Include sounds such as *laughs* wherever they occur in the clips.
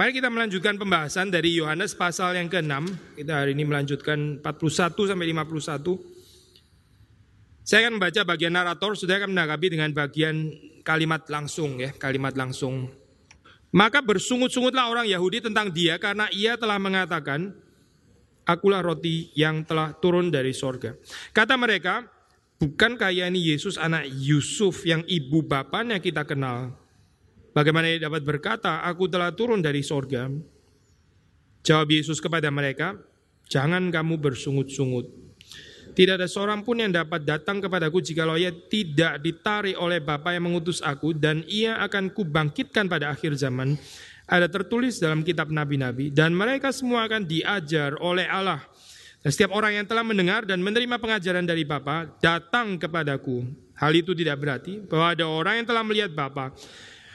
Mari kita melanjutkan pembahasan dari Yohanes pasal yang ke-6. Kita hari ini melanjutkan 41 sampai 51. Saya akan membaca bagian narator, sudah akan menanggapi dengan bagian kalimat langsung ya, kalimat langsung. Maka bersungut-sungutlah orang Yahudi tentang dia karena ia telah mengatakan, akulah roti yang telah turun dari sorga. Kata mereka, bukankah ini Yesus anak Yusuf yang ibu bapaknya kita kenal? Bagaimana ia dapat berkata, aku telah turun dari sorga? Jawab Yesus kepada mereka, jangan kamu bersungut-sungut. Tidak ada seorang pun yang dapat datang kepadaku jika ia tidak ditarik oleh Bapa yang mengutus aku dan ia akan kubangkitkan pada akhir zaman. Ada tertulis dalam kitab nabi-nabi dan mereka semua akan diajar oleh Allah. Dan setiap orang yang telah mendengar dan menerima pengajaran dari Bapa datang kepadaku. Hal itu tidak berarti bahwa ada orang yang telah melihat Bapa.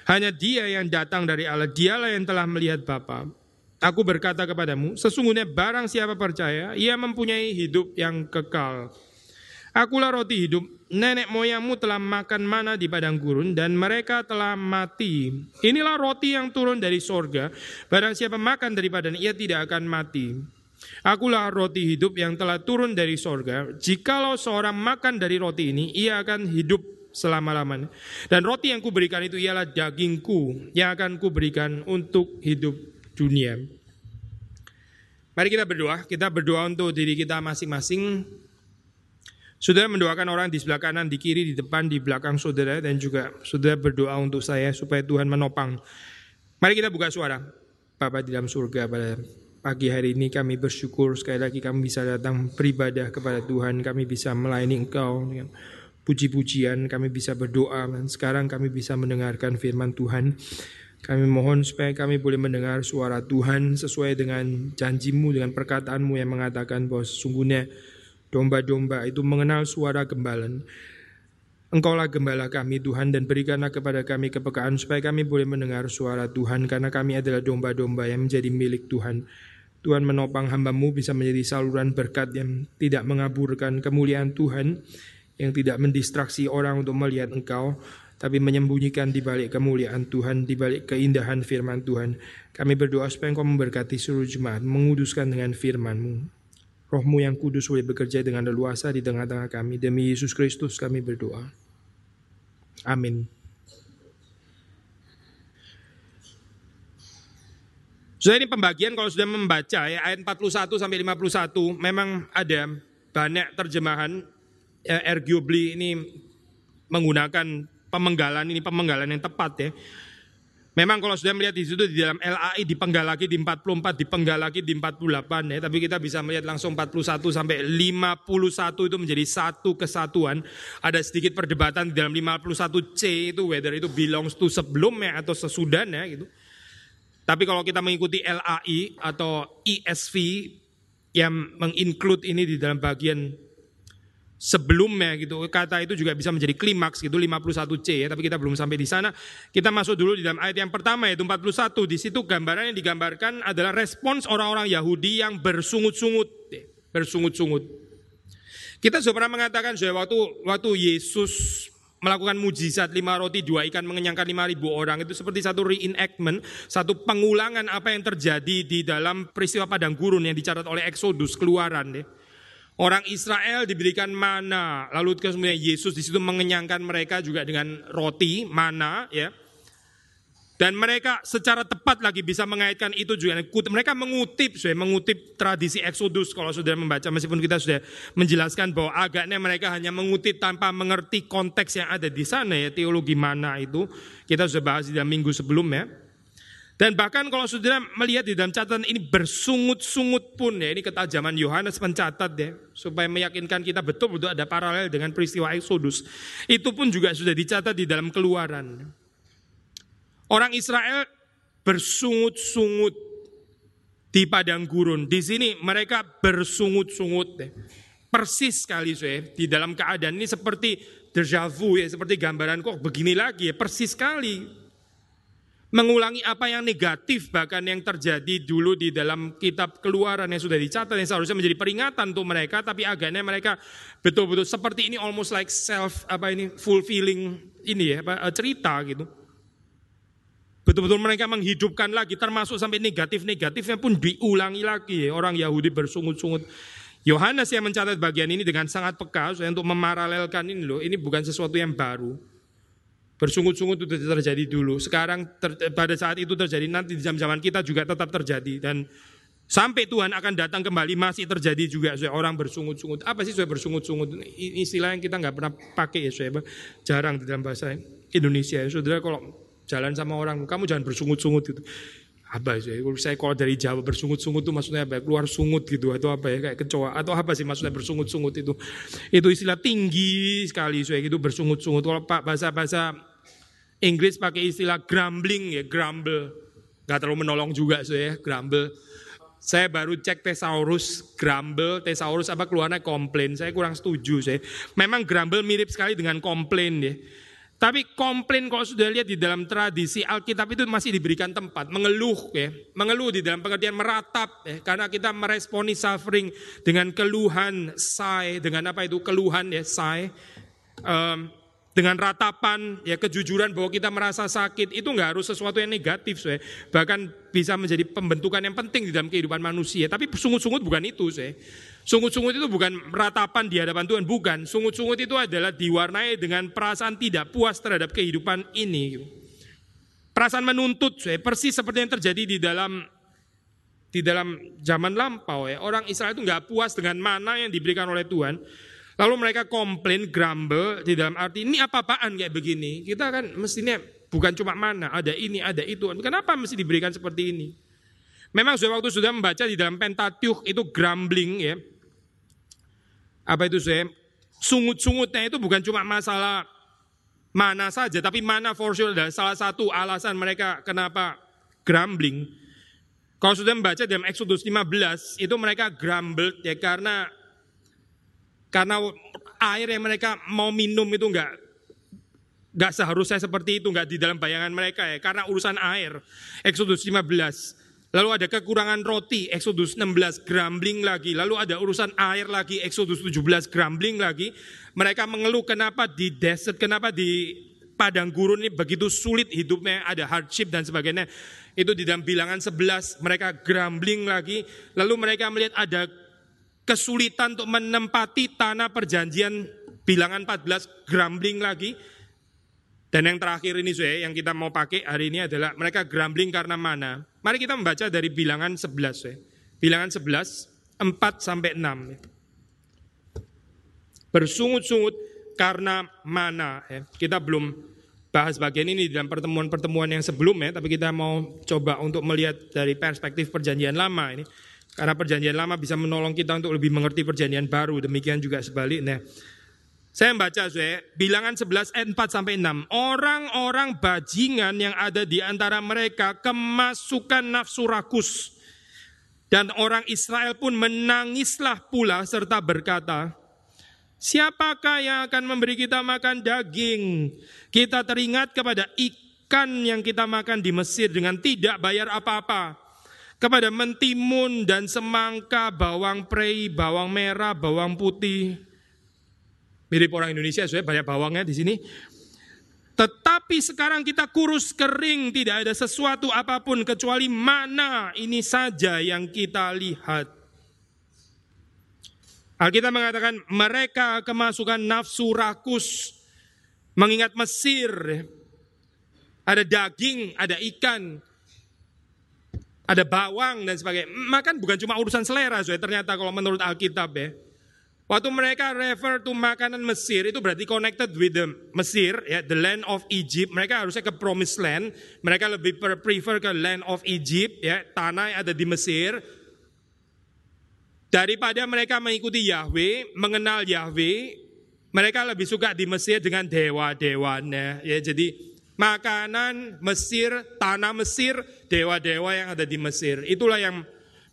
Hanya dia yang datang dari Allah, dialah yang telah melihat Bapa. Aku berkata kepadamu, sesungguhnya barang siapa percaya, ia mempunyai hidup yang kekal. Akulah roti hidup, nenek moyangmu telah makan mana di padang gurun dan mereka telah mati. Inilah roti yang turun dari sorga, barang siapa makan daripadanya ia tidak akan mati. Akulah roti hidup yang telah turun dari sorga. Jikalau seorang makan dari roti ini, ia akan hidup selama-lamanya. Dan roti yang kuberikan itu ialah dagingku yang akan kuberikan untuk hidup dunia. Mari kita berdoa, kita berdoa untuk diri kita masing-masing. Saudara mendoakan orang di sebelah kanan, di kiri, di depan, di belakang saudara dan juga saudara berdoa untuk saya supaya Tuhan menopang. Mari kita buka suara. Bapak di dalam surga pada pagi hari ini kami bersyukur sekali lagi kami bisa datang beribadah kepada Tuhan, kami bisa melayani Engkau puji-pujian, kami bisa berdoa dan sekarang kami bisa mendengarkan firman Tuhan. Kami mohon supaya kami boleh mendengar suara Tuhan sesuai dengan janjimu, dengan perkataanmu yang mengatakan bahwa sesungguhnya domba-domba itu mengenal suara gembalan. Engkaulah gembala kami Tuhan dan berikanlah kepada kami kepekaan supaya kami boleh mendengar suara Tuhan karena kami adalah domba-domba yang menjadi milik Tuhan. Tuhan menopang hambamu bisa menjadi saluran berkat yang tidak mengaburkan kemuliaan Tuhan, yang tidak mendistraksi orang untuk melihat engkau, tapi menyembunyikan di balik kemuliaan Tuhan, di balik keindahan firman Tuhan. Kami berdoa supaya Engkau memberkati seluruh jemaat, menguduskan dengan firman-Mu. Rohmu yang kudus boleh bekerja dengan leluasa di tengah-tengah kami. Demi Yesus Kristus kami berdoa. Amin. Sudah ini pembagian kalau sudah membaca ya ayat 41 sampai 51 memang ada banyak terjemahan ya, arguably ini menggunakan pemenggalan ini pemenggalan yang tepat ya. Memang kalau sudah melihat di situ di dalam LAI dipenggal lagi di 44, dipenggal lagi di 48 ya, tapi kita bisa melihat langsung 41 sampai 51 itu menjadi satu kesatuan. Ada sedikit perdebatan di dalam 51C itu whether itu belongs to sebelumnya atau sesudahnya gitu. Tapi kalau kita mengikuti LAI atau ESV yang menginclude ini di dalam bagian sebelumnya gitu. Kata itu juga bisa menjadi klimaks gitu 51C ya, tapi kita belum sampai di sana. Kita masuk dulu di dalam ayat yang pertama yaitu 41. Di situ gambaran yang digambarkan adalah respons orang-orang Yahudi yang bersungut-sungut, bersungut-sungut. Kita sudah pernah mengatakan sudah waktu waktu Yesus melakukan mujizat lima roti dua ikan mengenyangkan lima ribu orang itu seperti satu reenactment, satu pengulangan apa yang terjadi di dalam peristiwa padang gurun yang dicatat oleh Exodus keluaran. Ya. Orang Israel diberikan mana, lalu kemudian Yesus di situ mengenyangkan mereka juga dengan roti mana, ya. Dan mereka secara tepat lagi bisa mengaitkan itu juga. Mereka mengutip, sudah mengutip tradisi Exodus kalau sudah membaca, meskipun kita sudah menjelaskan bahwa agaknya mereka hanya mengutip tanpa mengerti konteks yang ada di sana ya, teologi mana itu. Kita sudah bahas di dalam minggu sebelumnya. Dan bahkan kalau saudara melihat di dalam catatan ini bersungut-sungut pun ya, ini ketajaman Yohanes mencatat ya, supaya meyakinkan kita betul-betul ada paralel dengan peristiwa Exodus. Itu pun juga sudah dicatat di dalam keluaran. Orang Israel bersungut-sungut di padang gurun. Di sini mereka bersungut-sungut. Ya. Persis sekali saya di dalam keadaan ini seperti deja vu ya, seperti gambaran kok begini lagi ya, persis sekali mengulangi apa yang negatif bahkan yang terjadi dulu di dalam kitab keluaran yang sudah dicatat yang seharusnya menjadi peringatan untuk mereka tapi agaknya mereka betul-betul seperti ini almost like self apa ini fulfilling ini ya eh, cerita gitu. Betul-betul mereka menghidupkan lagi termasuk sampai negatif-negatifnya pun diulangi lagi. Orang Yahudi bersungut-sungut. Yohanes yang mencatat bagian ini dengan sangat peka untuk memaralelkan ini loh ini bukan sesuatu yang baru Bersungut-sungut itu terjadi dulu. Sekarang ter, pada saat itu terjadi nanti di zaman-zaman kita juga tetap terjadi dan sampai Tuhan akan datang kembali masih terjadi juga saya orang bersungut-sungut. Apa sih saya bersungut-sungut? Istilah yang kita nggak pernah pakai ya saya jarang di dalam bahasa Indonesia. Ya. Saudara kalau jalan sama orang, kamu jangan bersungut-sungut itu. Apa sih? Saya kalau dari Jawa bersungut-sungut itu maksudnya apa? Keluar sungut gitu atau apa ya kayak kecoa atau apa sih maksudnya bersungut-sungut itu? Itu istilah tinggi sekali saya gitu bersungut-sungut. Kalau Pak bahasa-bahasa Inggris pakai istilah grumbling ya, grumble. Gak terlalu menolong juga saya, grumble. Saya baru cek thesaurus, grumble, thesaurus apa keluarnya komplain. Saya kurang setuju saya. Memang grumble mirip sekali dengan komplain ya. Tapi komplain kalau sudah lihat di dalam tradisi Alkitab itu masih diberikan tempat mengeluh ya, mengeluh di dalam pengertian meratap ya, karena kita meresponi suffering dengan keluhan, sigh dengan apa itu? Keluhan ya, sigh. Um, dengan ratapan ya kejujuran bahwa kita merasa sakit itu nggak harus sesuatu yang negatif saya bahkan bisa menjadi pembentukan yang penting di dalam kehidupan manusia tapi sungut-sungut bukan itu saya Sungut-sungut itu bukan ratapan di hadapan Tuhan, bukan. Sungut-sungut itu adalah diwarnai dengan perasaan tidak puas terhadap kehidupan ini. Perasaan menuntut, saya persis seperti yang terjadi di dalam di dalam zaman lampau ya. Orang Israel itu nggak puas dengan mana yang diberikan oleh Tuhan. Lalu mereka komplain, grumble di dalam arti ini apa-apaan kayak begini. Kita kan mestinya bukan cuma mana, ada ini, ada itu. Kenapa mesti diberikan seperti ini? Memang sudah waktu sudah membaca di dalam Pentateuch itu grumbling ya, apa itu saya sungut-sungutnya itu bukan cuma masalah mana saja, tapi mana for sure adalah salah satu alasan mereka kenapa grumbling. Kalau sudah membaca dalam Exodus 15, itu mereka grumbled ya karena karena air yang mereka mau minum itu enggak enggak seharusnya seperti itu, enggak di dalam bayangan mereka ya, karena urusan air. Exodus 15. Lalu ada kekurangan roti, Exodus 16 grumbling lagi. Lalu ada urusan air lagi, Exodus 17 grumbling lagi. Mereka mengeluh kenapa di desert, kenapa di padang gurun ini begitu sulit hidupnya, ada hardship dan sebagainya. Itu di dalam bilangan 11 mereka grumbling lagi. Lalu mereka melihat ada kesulitan untuk menempati tanah perjanjian bilangan 14 grumbling lagi. Dan yang terakhir ini saya yang kita mau pakai hari ini adalah mereka grumbling karena mana? Mari kita membaca dari bilangan 11 ya. Bilangan 11, 4 sampai 6. Bersungut-sungut karena mana ya. Kita belum bahas bagian ini dalam pertemuan-pertemuan yang sebelumnya, tapi kita mau coba untuk melihat dari perspektif perjanjian lama ini. Karena perjanjian lama bisa menolong kita untuk lebih mengerti perjanjian baru, demikian juga sebaliknya. Saya membaca saya, bilangan 11 ayat 4 sampai 6. Orang-orang bajingan yang ada di antara mereka kemasukan nafsu rakus. Dan orang Israel pun menangislah pula serta berkata, Siapakah yang akan memberi kita makan daging? Kita teringat kepada ikan yang kita makan di Mesir dengan tidak bayar apa-apa. Kepada mentimun dan semangka, bawang prei, bawang merah, bawang putih, Mirip orang Indonesia, saya banyak bawangnya di sini. Tetapi sekarang kita kurus kering, tidak ada sesuatu apa pun kecuali mana ini saja yang kita lihat. Alkitab mengatakan mereka kemasukan nafsu rakus, mengingat Mesir, ada daging, ada ikan, ada bawang dan sebagainya. Makan bukan cuma urusan selera, saya ternyata kalau menurut Alkitab ya. Waktu mereka refer to makanan Mesir itu berarti connected with the Mesir, ya, the land of Egypt. Mereka harusnya ke promised land. Mereka lebih prefer ke land of Egypt, ya, tanah yang ada di Mesir. Daripada mereka mengikuti Yahweh, mengenal Yahweh, mereka lebih suka di Mesir dengan dewa-dewanya. Ya, jadi makanan Mesir, tanah Mesir, dewa-dewa yang ada di Mesir. Itulah yang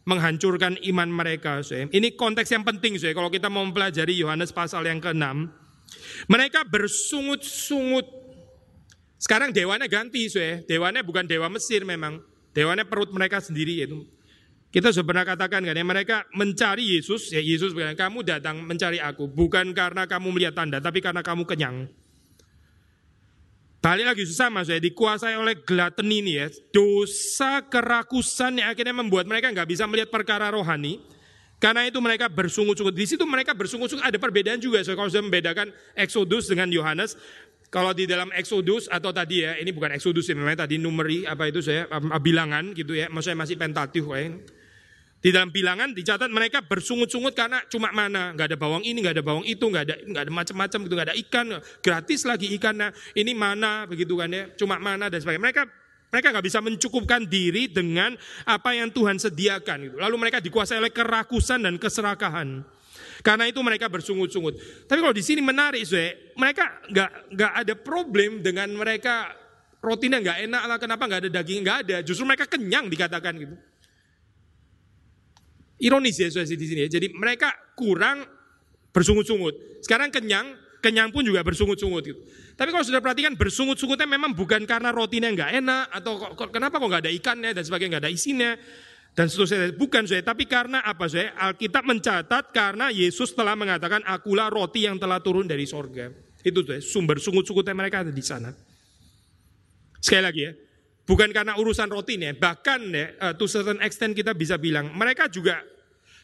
menghancurkan iman mereka. Ini konteks yang penting, kalau kita mau mempelajari Yohanes pasal yang ke-6. Mereka bersungut-sungut. Sekarang dewannya ganti, saya. Dewannya bukan dewa Mesir memang. Dewannya perut mereka sendiri itu. Kita sudah pernah katakan kan ya, mereka mencari Yesus, ya Yesus bilang, kamu datang mencari aku, bukan karena kamu melihat tanda, tapi karena kamu kenyang. Balik lagi sama saya dikuasai oleh gelaten ini ya. Dosa kerakusan yang akhirnya membuat mereka nggak bisa melihat perkara rohani. Karena itu mereka bersungut-sungut. Di situ mereka bersungut-sungut. Ada perbedaan juga. So, kalau sudah membedakan Exodus dengan Yohanes. Kalau di dalam Exodus atau tadi ya, ini bukan Exodus ya, memang tadi numeri apa itu saya bilangan gitu ya. Maksudnya masih pentatiuh ya. Di dalam bilangan dicatat mereka bersungut-sungut karena cuma mana, nggak ada bawang ini, nggak ada bawang itu, nggak ada nggak ada macam-macam gitu, nggak ada ikan, gratis lagi ikannya. Ini mana begitu kan ya, cuma mana dan sebagainya. Mereka mereka nggak bisa mencukupkan diri dengan apa yang Tuhan sediakan. Gitu. Lalu mereka dikuasai oleh kerakusan dan keserakahan. Karena itu mereka bersungut-sungut. Tapi kalau di sini menarik, Zue, mereka nggak nggak ada problem dengan mereka rotinya nggak enak lah. Kenapa nggak ada daging? Nggak ada. Justru mereka kenyang dikatakan gitu. Ironis ya saudara di sini ya. Jadi mereka kurang bersungut-sungut. Sekarang kenyang, kenyang pun juga bersungut-sungut gitu. Tapi kalau sudah perhatikan bersungut-sungutnya memang bukan karena rotinya nggak enak atau kenapa kok nggak ada ikannya dan sebagainya nggak ada isinya dan seterusnya. Bukan saya, tapi karena apa saya? Alkitab mencatat karena Yesus telah mengatakan akulah roti yang telah turun dari sorga. Itu tuh sumber sungut-sungutnya mereka ada di sana. Sekali lagi ya, bukan karena urusan rotinya, bahkan ya, to certain extent kita bisa bilang mereka juga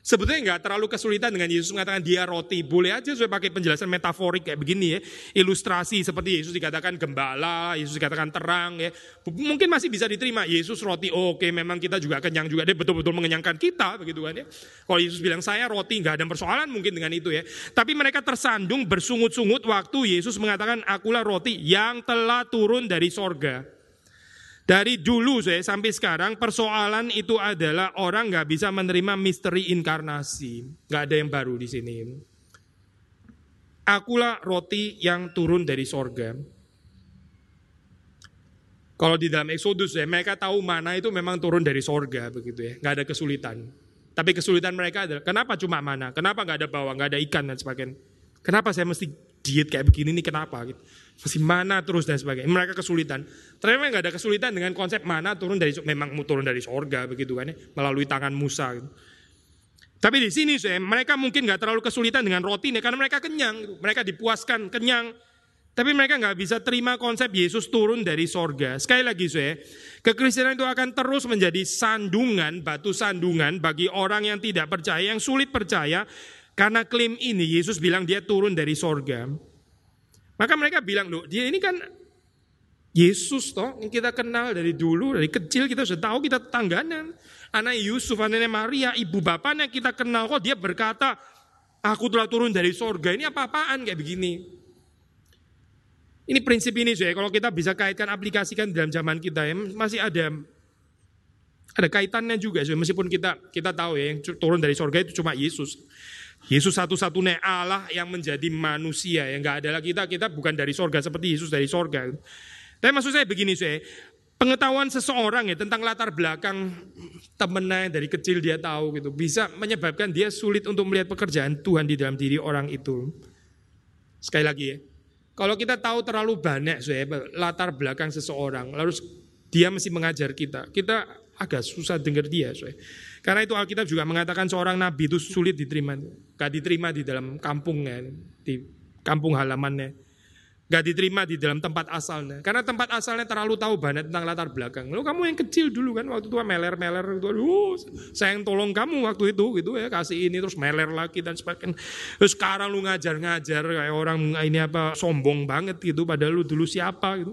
Sebetulnya nggak terlalu kesulitan dengan Yesus mengatakan dia roti. Boleh aja saya pakai penjelasan metaforik kayak begini ya. Ilustrasi seperti Yesus dikatakan gembala, Yesus dikatakan terang ya. Mungkin masih bisa diterima. Yesus roti, oh, oke memang kita juga kenyang juga. Dia betul-betul mengenyangkan kita begitu kan ya. Kalau Yesus bilang saya roti nggak ada persoalan mungkin dengan itu ya. Tapi mereka tersandung bersungut-sungut waktu Yesus mengatakan akulah roti yang telah turun dari sorga. Dari dulu saya sampai sekarang persoalan itu adalah orang nggak bisa menerima misteri inkarnasi. Nggak ada yang baru di sini. Akulah roti yang turun dari sorga. Kalau di dalam Exodus ya, mereka tahu mana itu memang turun dari sorga begitu ya, nggak ada kesulitan. Tapi kesulitan mereka adalah kenapa cuma mana, kenapa nggak ada bawang, nggak ada ikan dan sebagainya. Kenapa saya mesti diet kayak begini nih kenapa gitu. Masih mana terus dan sebagainya. Mereka kesulitan. Ternyata nggak ada kesulitan dengan konsep mana turun dari memang turun dari sorga begitu kan ya, melalui tangan Musa. Gitu. Tapi di sini saya, mereka mungkin nggak terlalu kesulitan dengan roti nih, karena mereka kenyang, gitu. mereka dipuaskan, kenyang. Tapi mereka nggak bisa terima konsep Yesus turun dari sorga. Sekali lagi saya, kekristenan itu akan terus menjadi sandungan, batu sandungan bagi orang yang tidak percaya, yang sulit percaya, karena klaim ini Yesus bilang dia turun dari sorga. Maka mereka bilang, loh dia ini kan Yesus toh yang kita kenal dari dulu, dari kecil kita sudah tahu kita tetangganya. Anak Yusuf, anaknya Maria, ibu bapaknya kita kenal kok dia berkata, aku telah turun dari sorga. Ini apa-apaan kayak begini. Ini prinsip ini saya, kalau kita bisa kaitkan aplikasikan dalam zaman kita ya, masih ada ada kaitannya juga meskipun kita kita tahu ya yang turun dari sorga itu cuma Yesus. Yesus satu-satunya Allah yang menjadi manusia yang nggak ada lagi kita kita bukan dari sorga seperti Yesus dari sorga. Tapi maksud saya begini saya, pengetahuan seseorang ya tentang latar belakang temennya dari kecil dia tahu gitu bisa menyebabkan dia sulit untuk melihat pekerjaan Tuhan di dalam diri orang itu. Sekali lagi ya, kalau kita tahu terlalu banyak saya latar belakang seseorang, lalu dia mesti mengajar kita, kita agak susah dengar dia. Saya. Karena itu Alkitab juga mengatakan seorang nabi itu sulit diterima. Gak diterima di dalam kampungnya, di kampung halamannya. Gak diterima di dalam tempat asalnya. Karena tempat asalnya terlalu tahu banget tentang latar belakang. Lalu kamu yang kecil dulu kan, waktu itu meler-meler. Aduh, saya yang tolong kamu waktu itu gitu ya. Kasih ini terus meler lagi dan sebagainya. Terus sekarang lu ngajar-ngajar kayak orang ini apa sombong banget gitu. Padahal lu dulu siapa gitu.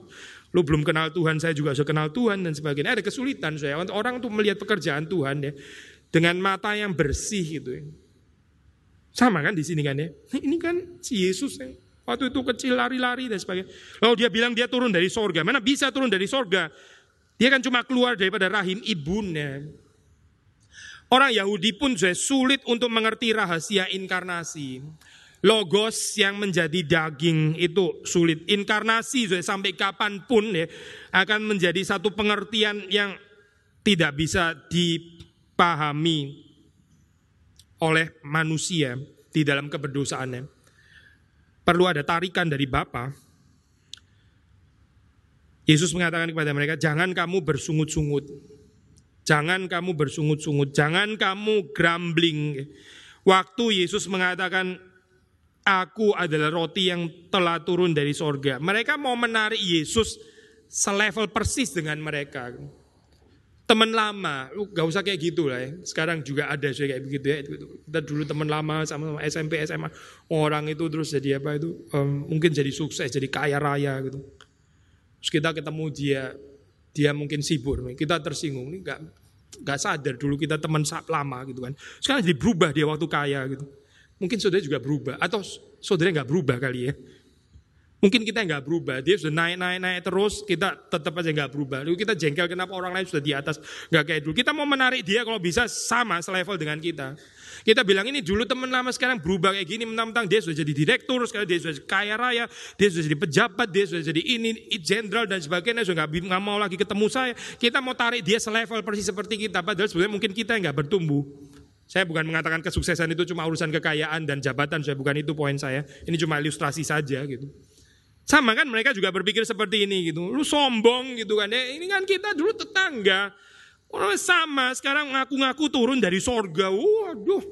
Lu belum kenal Tuhan, saya juga sudah kenal Tuhan dan sebagainya. Ada kesulitan saya. Orang untuk melihat pekerjaan Tuhan ya dengan mata yang bersih gitu ya. Sama kan di sini kan ya. Ini kan si Yesus yang waktu itu kecil lari-lari dan sebagainya. Lalu dia bilang dia turun dari sorga. Mana bisa turun dari sorga? Dia kan cuma keluar daripada rahim ibunya. Orang Yahudi pun juga sulit untuk mengerti rahasia inkarnasi. Logos yang menjadi daging itu sulit. Inkarnasi sampai kapan pun ya akan menjadi satu pengertian yang tidak bisa dipahami oleh manusia di dalam keberdosaannya. Perlu ada tarikan dari Bapa. Yesus mengatakan kepada mereka, jangan kamu bersungut-sungut. Jangan kamu bersungut-sungut, jangan kamu grumbling. Waktu Yesus mengatakan, aku adalah roti yang telah turun dari sorga. Mereka mau menarik Yesus selevel persis dengan mereka teman lama, lu gak usah kayak gitu lah ya. Sekarang juga ada sih kayak begitu ya. Kita dulu teman lama sama, sama SMP, SMA, orang itu terus jadi apa itu, um, mungkin jadi sukses, jadi kaya raya gitu. Terus kita ketemu dia, dia mungkin sibuk, kita tersinggung, ini gak, gak sadar dulu kita teman lama gitu kan. Sekarang jadi berubah dia waktu kaya gitu. Mungkin saudara juga berubah, atau saudara gak berubah kali ya. Mungkin kita nggak berubah, dia sudah naik naik naik terus, kita tetap aja nggak berubah. Lalu kita jengkel kenapa orang lain sudah di atas, nggak kayak dulu. Kita mau menarik dia kalau bisa sama selevel dengan kita. Kita bilang ini dulu teman lama sekarang berubah kayak gini, mentang-mentang dia sudah jadi direktur, sekarang dia sudah kaya raya, dia sudah jadi pejabat, dia sudah jadi ini jenderal dan sebagainya, sudah nggak nggak mau lagi ketemu saya. Kita mau tarik dia selevel persis seperti kita, padahal sebenarnya mungkin kita nggak bertumbuh. Saya bukan mengatakan kesuksesan itu cuma urusan kekayaan dan jabatan, saya bukan itu poin saya. Ini cuma ilustrasi saja gitu. Sama kan mereka juga berpikir seperti ini gitu. Lu sombong gitu kan. Ya, ini kan kita dulu tetangga. Orang sama sekarang ngaku-ngaku turun dari sorga. Waduh.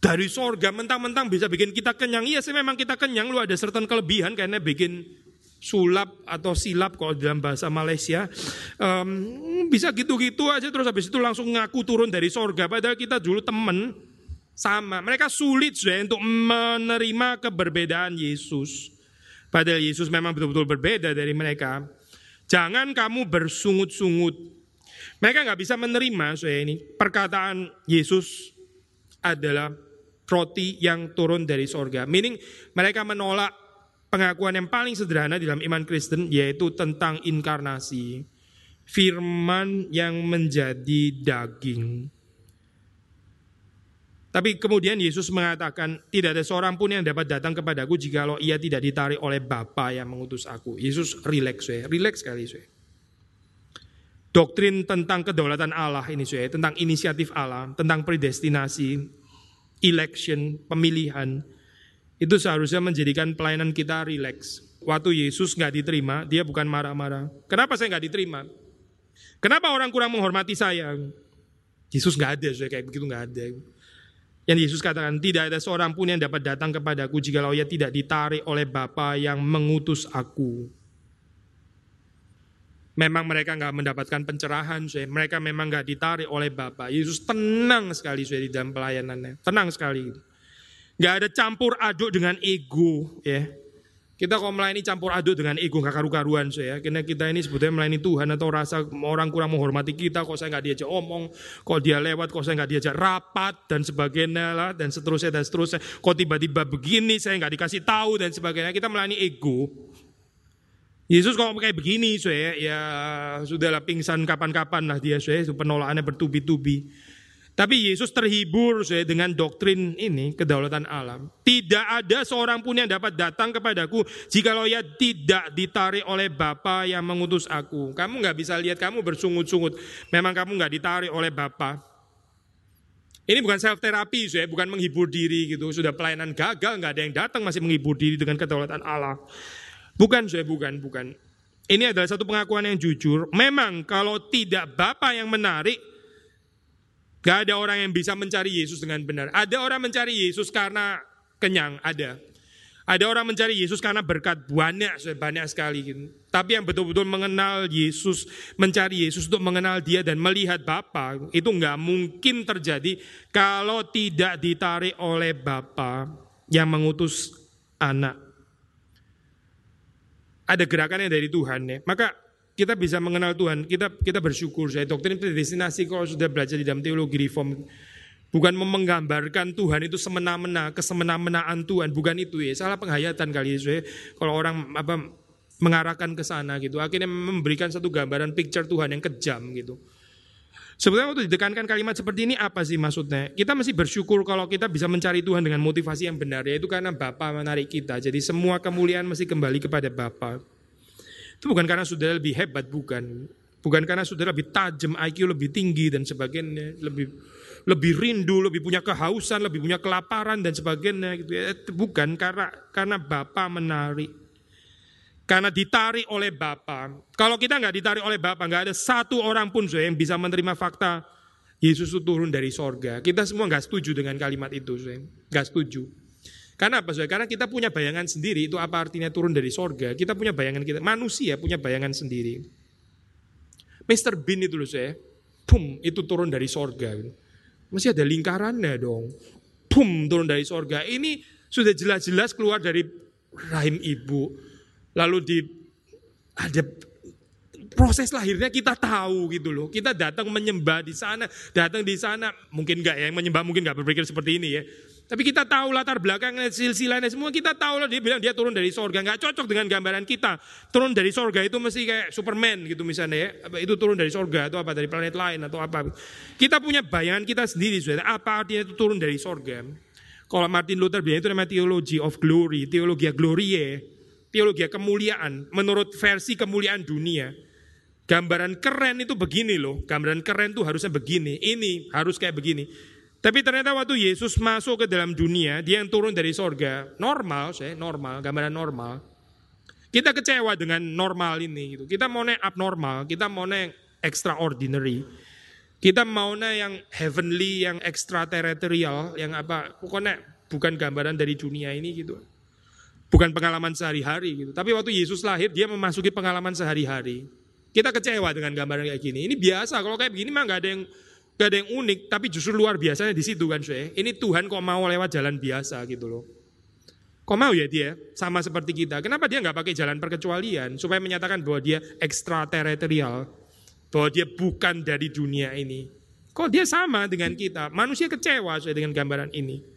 Dari sorga mentang-mentang bisa bikin kita kenyang. Iya sih memang kita kenyang. Lu ada certain kelebihan karena bikin sulap atau silap kalau dalam bahasa Malaysia. Um, bisa gitu-gitu aja terus habis itu langsung ngaku turun dari sorga. Padahal kita dulu temen sama. Mereka sulit sudah untuk menerima keberbedaan Yesus. Padahal Yesus memang betul-betul berbeda dari mereka. Jangan kamu bersungut-sungut. Mereka nggak bisa menerima saya ini perkataan Yesus adalah roti yang turun dari sorga. Meaning mereka menolak pengakuan yang paling sederhana dalam iman Kristen yaitu tentang inkarnasi. Firman yang menjadi daging. Tapi kemudian Yesus mengatakan, tidak ada seorang pun yang dapat datang kepadaku jikalau ia tidak ditarik oleh Bapa yang mengutus aku. Yesus relax, ya, relax sekali, ya. Doktrin tentang kedaulatan Allah ini, ya, tentang inisiatif Allah, tentang predestinasi, election, pemilihan, itu seharusnya menjadikan pelayanan kita relax. Waktu Yesus nggak diterima, dia bukan marah-marah. Kenapa saya nggak diterima? Kenapa orang kurang menghormati saya? Yesus nggak ada, saya kayak begitu nggak ada. Yang Yesus katakan, tidak ada seorang pun yang dapat datang kepadaku jikalau ia tidak ditarik oleh Bapa yang mengutus aku. Memang mereka nggak mendapatkan pencerahan, saya. mereka memang nggak ditarik oleh Bapa. Yesus tenang sekali saya di dalam pelayanannya, tenang sekali. Nggak ada campur aduk dengan ego, ya. Kita kalau melayani campur aduk dengan ego gak karu-karuan saya. Karena kita ini sebetulnya melayani Tuhan atau rasa orang kurang menghormati kita. Kok saya nggak diajak omong, kok dia lewat, kok saya nggak diajak rapat dan sebagainya lah dan seterusnya dan seterusnya. Kok tiba-tiba begini saya nggak dikasih tahu dan sebagainya. Kita melayani ego. Yesus kalau kayak begini saya ya sudahlah pingsan kapan-kapan lah dia saya penolakannya bertubi-tubi. Tapi Yesus terhibur saya dengan doktrin ini, kedaulatan alam. Tidak ada seorang pun yang dapat datang kepadaku jikalau ia tidak ditarik oleh Bapa yang mengutus aku. Kamu nggak bisa lihat kamu bersungut-sungut. Memang kamu nggak ditarik oleh Bapa. Ini bukan self terapi, saya bukan menghibur diri gitu. Sudah pelayanan gagal, nggak ada yang datang masih menghibur diri dengan kedaulatan Allah. Bukan, saya bukan, bukan. Ini adalah satu pengakuan yang jujur. Memang kalau tidak Bapa yang menarik, Gak ada orang yang bisa mencari Yesus dengan benar. Ada orang mencari Yesus karena kenyang, ada. Ada orang mencari Yesus karena berkat banyak, banyak sekali. Tapi yang betul-betul mengenal Yesus, mencari Yesus untuk mengenal dia dan melihat Bapa, itu nggak mungkin terjadi kalau tidak ditarik oleh Bapa yang mengutus anak. Ada gerakannya dari Tuhan ya. Maka kita bisa mengenal Tuhan, kita kita bersyukur. Saya doktrin predestinasi kalau sudah belajar di dalam teologi reform, Bukan menggambarkan Tuhan itu semena-mena, kesemena-menaan Tuhan, bukan itu ya. Salah penghayatan kali ya. Kalau orang apa mengarahkan ke sana gitu. Akhirnya memberikan satu gambaran picture Tuhan yang kejam gitu. Sebenarnya waktu ditekankan kalimat seperti ini apa sih maksudnya? Kita mesti bersyukur kalau kita bisa mencari Tuhan dengan motivasi yang benar, yaitu karena Bapa menarik kita. Jadi semua kemuliaan mesti kembali kepada Bapa. Itu bukan karena sudah lebih hebat, bukan. Bukan karena sudah lebih tajam, IQ lebih tinggi dan sebagainya, lebih lebih rindu, lebih punya kehausan, lebih punya kelaparan dan sebagainya gitu ya. Bukan karena karena Bapa menarik. Karena ditarik oleh Bapa. Kalau kita nggak ditarik oleh Bapa, nggak ada satu orang pun saya yang bisa menerima fakta Yesus itu turun dari sorga. Kita semua nggak setuju dengan kalimat itu, saya nggak setuju. Karena apa, saya? Karena kita punya bayangan sendiri itu apa artinya turun dari sorga. Kita punya bayangan kita, manusia punya bayangan sendiri. Mr. Bean itu loh saya, pum itu turun dari sorga. Masih ada lingkarannya dong. Pum turun dari sorga. Ini sudah jelas-jelas keluar dari rahim ibu lalu di ada proses lahirnya kita tahu gitu loh. Kita datang menyembah di sana, datang di sana, mungkin enggak ya, yang menyembah mungkin enggak berpikir seperti ini ya. Tapi kita tahu latar belakangnya, silsilahnya semua kita tahu lah. Dia bilang dia turun dari sorga, nggak cocok dengan gambaran kita. Turun dari sorga itu mesti kayak Superman gitu misalnya ya. Itu turun dari sorga atau apa dari planet lain atau apa. Kita punya bayangan kita sendiri sudah. Apa artinya itu turun dari sorga? Kalau Martin Luther bilang itu namanya theology of glory, teologi glorie teologi kemuliaan menurut versi kemuliaan dunia. Gambaran keren itu begini loh, gambaran keren tuh harusnya begini, ini harus kayak begini. Tapi ternyata waktu Yesus masuk ke dalam dunia, dia yang turun dari sorga, normal, saya normal, gambaran normal. Kita kecewa dengan normal ini, gitu. Kita mau yang abnormal, kita mau yang extraordinary. Kita mau yang heavenly, yang extraterrestrial, yang apa, pokoknya bukan gambaran dari dunia ini gitu. Bukan pengalaman sehari-hari gitu. Tapi waktu Yesus lahir dia memasuki pengalaman sehari-hari. Kita kecewa dengan gambaran kayak gini. Ini biasa kalau kayak begini mah nggak ada yang nggak ada yang unik, tapi justru luar biasanya di situ kan, saya. Ini Tuhan kok mau lewat jalan biasa gitu loh. Kok mau ya dia sama seperti kita? Kenapa dia nggak pakai jalan perkecualian supaya menyatakan bahwa dia ekstraterestrial, bahwa dia bukan dari dunia ini? Kok dia sama dengan kita? Manusia kecewa saya dengan gambaran ini.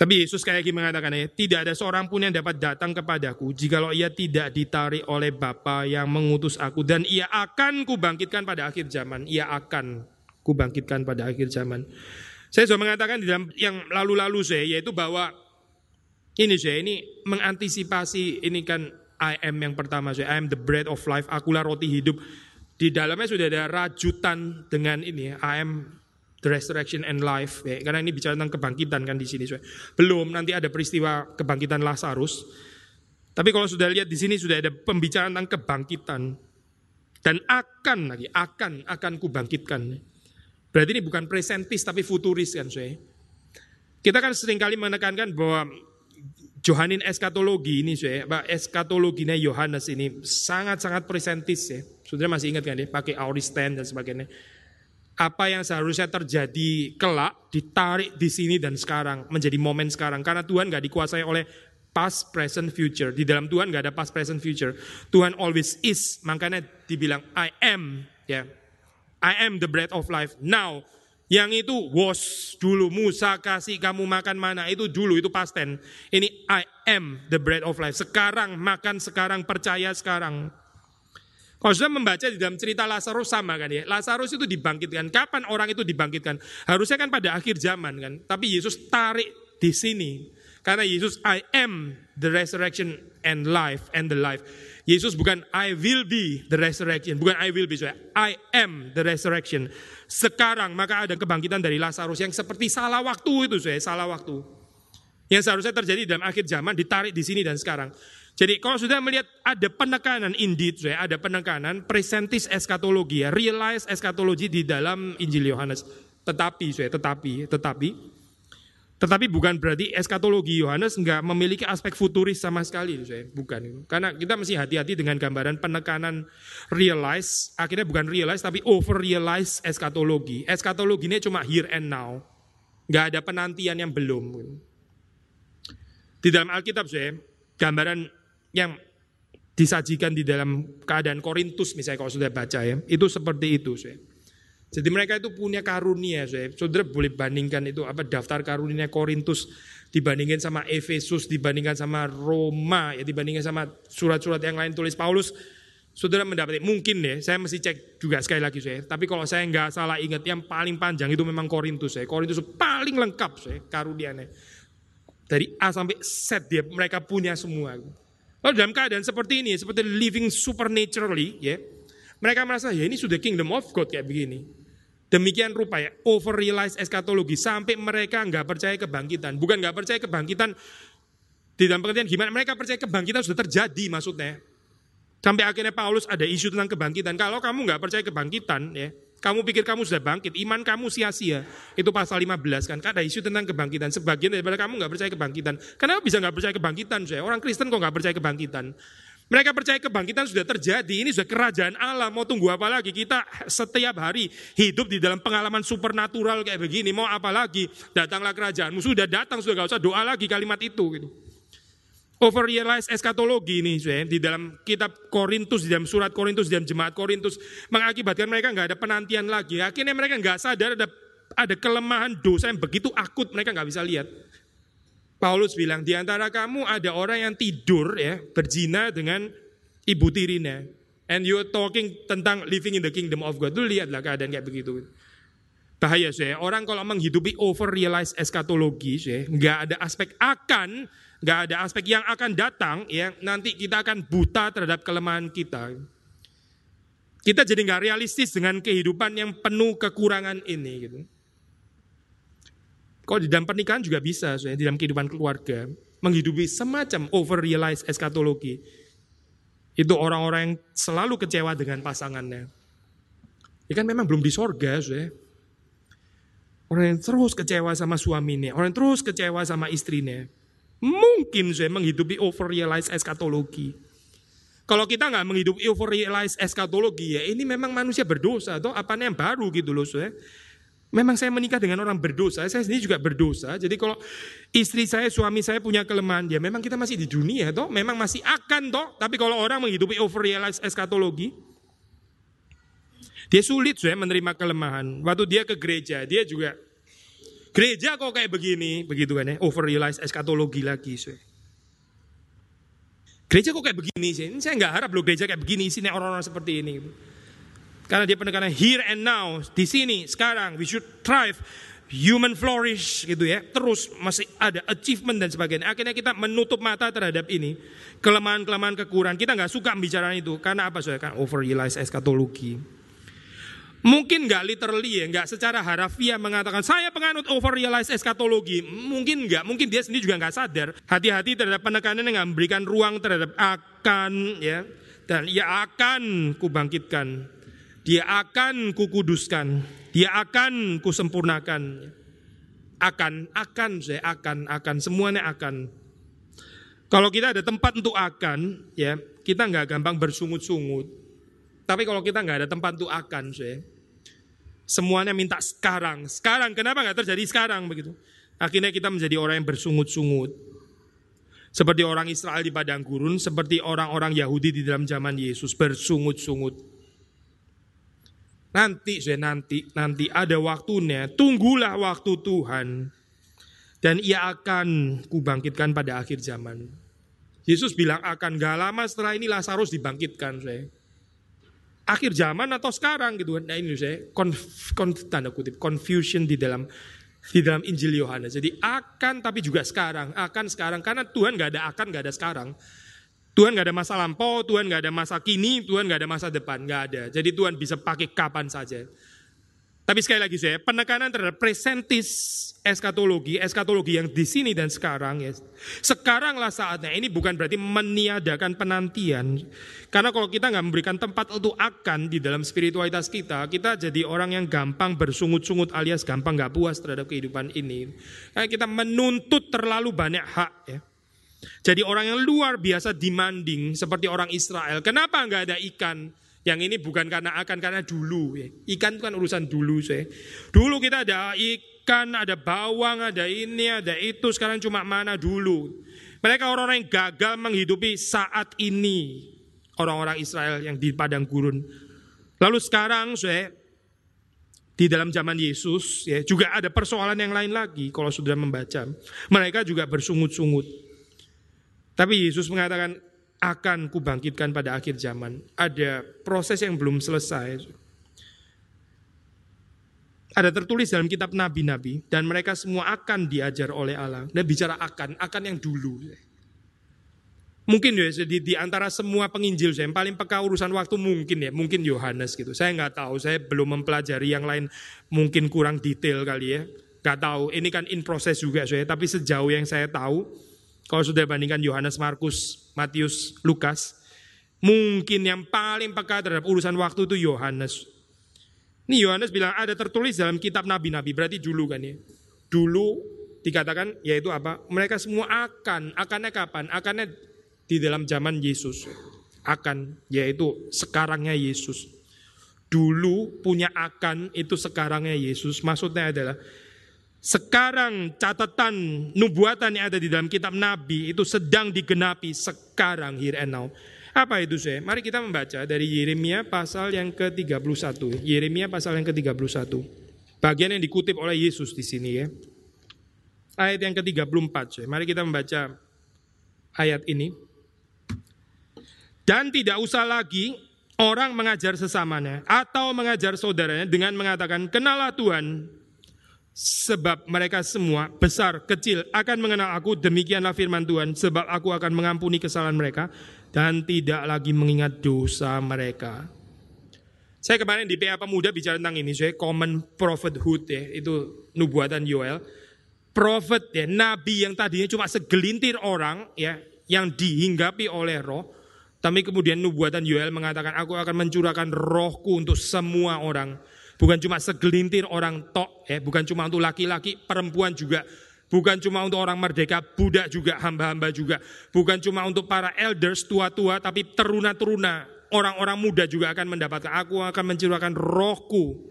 Tapi Yesus kayak gini mengatakan ya, tidak ada seorang pun yang dapat datang kepadaku jikalau ia tidak ditarik oleh Bapa yang mengutus aku dan ia akan kubangkitkan pada akhir zaman. Ia akan kubangkitkan pada akhir zaman. Saya sudah mengatakan di dalam yang lalu-lalu saya yaitu bahwa ini saya ini mengantisipasi ini kan I am yang pertama saya I am the bread of life, akulah roti hidup. Di dalamnya sudah ada rajutan dengan ini I am the resurrection and life. Ya, karena ini bicara tentang kebangkitan kan di sini. Belum nanti ada peristiwa kebangkitan Lazarus. Tapi kalau sudah lihat di sini sudah ada pembicaraan tentang kebangkitan dan akan lagi akan akan kubangkitkan. Berarti ini bukan presentis tapi futuris kan saya. Kita kan sering kali menekankan bahwa Johanin eskatologi ini saya, eskatologinya Yohanes ini sangat-sangat presentis ya. Sudah masih ingat kan ya, pakai auristen dan sebagainya apa yang seharusnya terjadi kelak ditarik di sini dan sekarang menjadi momen sekarang karena Tuhan nggak dikuasai oleh past, present, future. Di dalam Tuhan nggak ada past, present, future. Tuhan always is. Makanya dibilang I am, ya. I am the bread of life. Now, yang itu was dulu Musa kasih kamu makan mana itu dulu itu past tense. Ini I am the bread of life. Sekarang makan sekarang percaya sekarang. Kalau sudah membaca di dalam cerita Lazarus sama kan ya. Lazarus itu dibangkitkan. Kapan orang itu dibangkitkan? Harusnya kan pada akhir zaman kan. Tapi Yesus tarik di sini. Karena Yesus I am the resurrection and life and the life. Yesus bukan I will be the resurrection, bukan I will be, so I am the resurrection. Sekarang maka ada kebangkitan dari Lazarus yang seperti salah waktu itu saya, salah waktu. Yang seharusnya terjadi dalam akhir zaman ditarik di sini dan sekarang. Jadi kalau sudah melihat ada penekanan indeed, ya, ada penekanan presentis eskatologi, ya, realize eskatologi di dalam Injil Yohanes. Tetapi, saya, tetapi, tetapi, tetapi bukan berarti eskatologi Yohanes nggak memiliki aspek futuris sama sekali, saya. bukan. Karena kita mesti hati-hati dengan gambaran penekanan realize, akhirnya bukan realize tapi over realize eskatologi. Eskatologi ini cuma here and now, nggak ada penantian yang belum. Di dalam Alkitab, saya, gambaran yang disajikan di dalam keadaan Korintus misalnya kalau sudah baca ya, itu seperti itu. Saya. Jadi mereka itu punya karunia, saudara. Saudara boleh bandingkan itu apa daftar karunia Korintus dibandingkan sama Efesus, dibandingkan sama Roma, ya dibandingkan sama surat-surat yang lain tulis Paulus. Saudara mendapat mungkin deh, saya mesti cek juga sekali lagi saya. Tapi kalau saya nggak salah ingat, yang paling panjang itu memang Korintus ya. Korintus paling lengkap saya karunianya. Dari A sampai Z dia mereka punya semua. Lalu dalam keadaan seperti ini, seperti living supernaturally, ya, mereka merasa ya ini sudah kingdom of God kayak begini. Demikian rupa ya, over realize eskatologi sampai mereka nggak percaya kebangkitan. Bukan nggak percaya kebangkitan di dalam pengertian gimana mereka percaya kebangkitan sudah terjadi maksudnya. Sampai akhirnya Paulus ada isu tentang kebangkitan. Kalau kamu nggak percaya kebangkitan ya, kamu pikir kamu sudah bangkit, iman kamu sia-sia. Itu pasal 15 kan, ada isu tentang kebangkitan. Sebagian daripada kamu nggak percaya kebangkitan. Kenapa bisa nggak percaya kebangkitan? Saya orang Kristen kok nggak percaya kebangkitan? Mereka percaya kebangkitan sudah terjadi, ini sudah kerajaan Allah, mau tunggu apa lagi? Kita setiap hari hidup di dalam pengalaman supernatural kayak begini, mau apa lagi? Datanglah kerajaanmu, sudah datang, sudah gak usah doa lagi kalimat itu. Gitu. Overrealize eskatologi ini di dalam kitab Korintus, di dalam surat Korintus, di dalam jemaat Korintus, mengakibatkan mereka nggak ada penantian lagi. Akhirnya mereka nggak sadar ada ada kelemahan dosa yang begitu akut, mereka nggak bisa lihat. Paulus bilang, di antara kamu ada orang yang tidur ya, berzina dengan ibu tirinya. And you talking tentang living in the kingdom of God. Lu lihatlah keadaan kayak begitu. Bahaya saya, orang kalau menghidupi over realize eskatologi, saya, nggak ada aspek akan, nggak ada aspek yang akan datang, ya nanti kita akan buta terhadap kelemahan kita. Kita jadi nggak realistis dengan kehidupan yang penuh kekurangan ini. Gitu. Kalau di dalam pernikahan juga bisa, so, di dalam kehidupan keluarga, menghidupi semacam over realize eskatologi. Itu orang-orang yang selalu kecewa dengan pasangannya. Ya kan memang belum di sorga, so, ya. Orang yang terus kecewa sama suaminya, orang yang terus kecewa sama istrinya. Mungkin saya menghidupi over realize eskatologi. Kalau kita nggak menghidupi over realize eskatologi ya ini memang manusia berdosa atau apa yang baru gitu loh. So, ya. Memang saya menikah dengan orang berdosa, saya sendiri juga berdosa. Jadi kalau istri saya, suami saya punya kelemahan, ya memang kita masih di dunia toh, memang masih akan toh. Tapi kalau orang menghidupi overrealize eskatologi, dia sulit saya menerima kelemahan. Waktu dia ke gereja, dia juga gereja kok kayak begini, begitu kan ya, overrealize eskatologi lagi. Saya. Gereja kok kayak begini sih? Saya nggak harap loh gereja kayak begini, sini orang-orang seperti ini. Karena dia penekanan here and now, di sini, sekarang, we should thrive, human flourish gitu ya. Terus masih ada achievement dan sebagainya. Akhirnya kita menutup mata terhadap ini. Kelemahan-kelemahan kekurangan. Kita nggak suka bicara itu. Karena apa? Soalnya kan overrealize eskatologi. Mungkin nggak literally ya, nggak secara harafiah mengatakan saya penganut overrealize eskatologi. Mungkin nggak, mungkin dia sendiri juga nggak sadar. Hati-hati terhadap penekanan yang memberikan ruang terhadap akan ya dan ia akan kubangkitkan dia akan kukuduskan, dia akan kusempurnakan. Akan, akan, saya akan, akan, semuanya akan. Kalau kita ada tempat untuk akan, ya kita nggak gampang bersungut-sungut. Tapi kalau kita nggak ada tempat untuk akan, saya semuanya minta sekarang. Sekarang, kenapa nggak terjadi sekarang begitu? Akhirnya kita menjadi orang yang bersungut-sungut. Seperti orang Israel di padang gurun, seperti orang-orang Yahudi di dalam zaman Yesus bersungut-sungut. Nanti saya nanti nanti ada waktunya, tunggulah waktu Tuhan dan ia akan kubangkitkan pada akhir zaman. Yesus bilang akan gak lama setelah ini Lazarus dibangkitkan saya. Akhir zaman atau sekarang gitu kan. Nah ini saya konf, konf, tanda kutip confusion di dalam di dalam Injil Yohanes. Jadi akan tapi juga sekarang, akan sekarang karena Tuhan gak ada akan gak ada sekarang. Tuhan gak ada masa lampau, Tuhan gak ada masa kini, Tuhan gak ada masa depan, gak ada. Jadi Tuhan bisa pakai kapan saja. Tapi sekali lagi saya, penekanan terhadap presentis eskatologi, eskatologi yang di sini dan sekarang ya. Sekaranglah saatnya, ini bukan berarti meniadakan penantian. Karena kalau kita nggak memberikan tempat untuk akan di dalam spiritualitas kita, kita jadi orang yang gampang bersungut-sungut alias gampang nggak puas terhadap kehidupan ini. Karena kita menuntut terlalu banyak hak ya. Jadi orang yang luar biasa demanding seperti orang Israel. Kenapa nggak ada ikan? Yang ini bukan karena akan, karena dulu. Ya. Ikan itu kan urusan dulu. Saya. Dulu kita ada ikan, ada bawang, ada ini, ada itu. Sekarang cuma mana dulu. Mereka orang-orang yang gagal menghidupi saat ini. Orang-orang Israel yang di padang gurun. Lalu sekarang saya di dalam zaman Yesus ya juga ada persoalan yang lain lagi kalau sudah membaca. Mereka juga bersungut-sungut. Tapi Yesus mengatakan akan kubangkitkan pada akhir zaman. Ada proses yang belum selesai. Ada tertulis dalam kitab nabi-nabi dan mereka semua akan diajar oleh Allah. Dan bicara akan, akan yang dulu. Mungkin ya di, di antara semua penginjil saya yang paling peka urusan waktu mungkin ya, mungkin Yohanes gitu. Saya nggak tahu, saya belum mempelajari yang lain, mungkin kurang detail kali ya. Nggak tahu, ini kan in proses juga saya. Tapi sejauh yang saya tahu, kalau sudah bandingkan Yohanes, Markus, Matius, Lukas, mungkin yang paling peka terhadap urusan waktu itu Yohanes. Ini Yohanes bilang ada tertulis dalam kitab nabi-nabi, berarti dulu kan ya. Dulu dikatakan yaitu apa? Mereka semua akan, akannya kapan? Akannya di dalam zaman Yesus. Akan, yaitu sekarangnya Yesus. Dulu punya akan itu sekarangnya Yesus. Maksudnya adalah sekarang catatan nubuatan yang ada di dalam kitab Nabi itu sedang digenapi sekarang here and now. Apa itu saya? Mari kita membaca dari Yeremia pasal yang ke-31. Yeremia pasal yang ke-31. Bagian yang dikutip oleh Yesus di sini ya. Ayat yang ke-34. Saya. Mari kita membaca ayat ini. Dan tidak usah lagi orang mengajar sesamanya atau mengajar saudaranya dengan mengatakan kenalah Tuhan sebab mereka semua besar kecil akan mengenal aku demikianlah firman Tuhan sebab aku akan mengampuni kesalahan mereka dan tidak lagi mengingat dosa mereka. Saya kemarin di PA Pemuda bicara tentang ini, saya common prophethood ya, itu nubuatan Yoel. Prophet ya, nabi yang tadinya cuma segelintir orang ya, yang dihinggapi oleh roh. Tapi kemudian nubuatan Yoel mengatakan, aku akan mencurahkan rohku untuk semua orang. Bukan cuma segelintir orang tok, ya, bukan cuma untuk laki-laki, perempuan juga Bukan cuma untuk orang merdeka, budak juga, hamba-hamba juga. Bukan cuma untuk para elders, tua-tua, tapi teruna-teruna. Orang-orang muda juga akan mendapatkan. Aku akan mencurahkan rohku.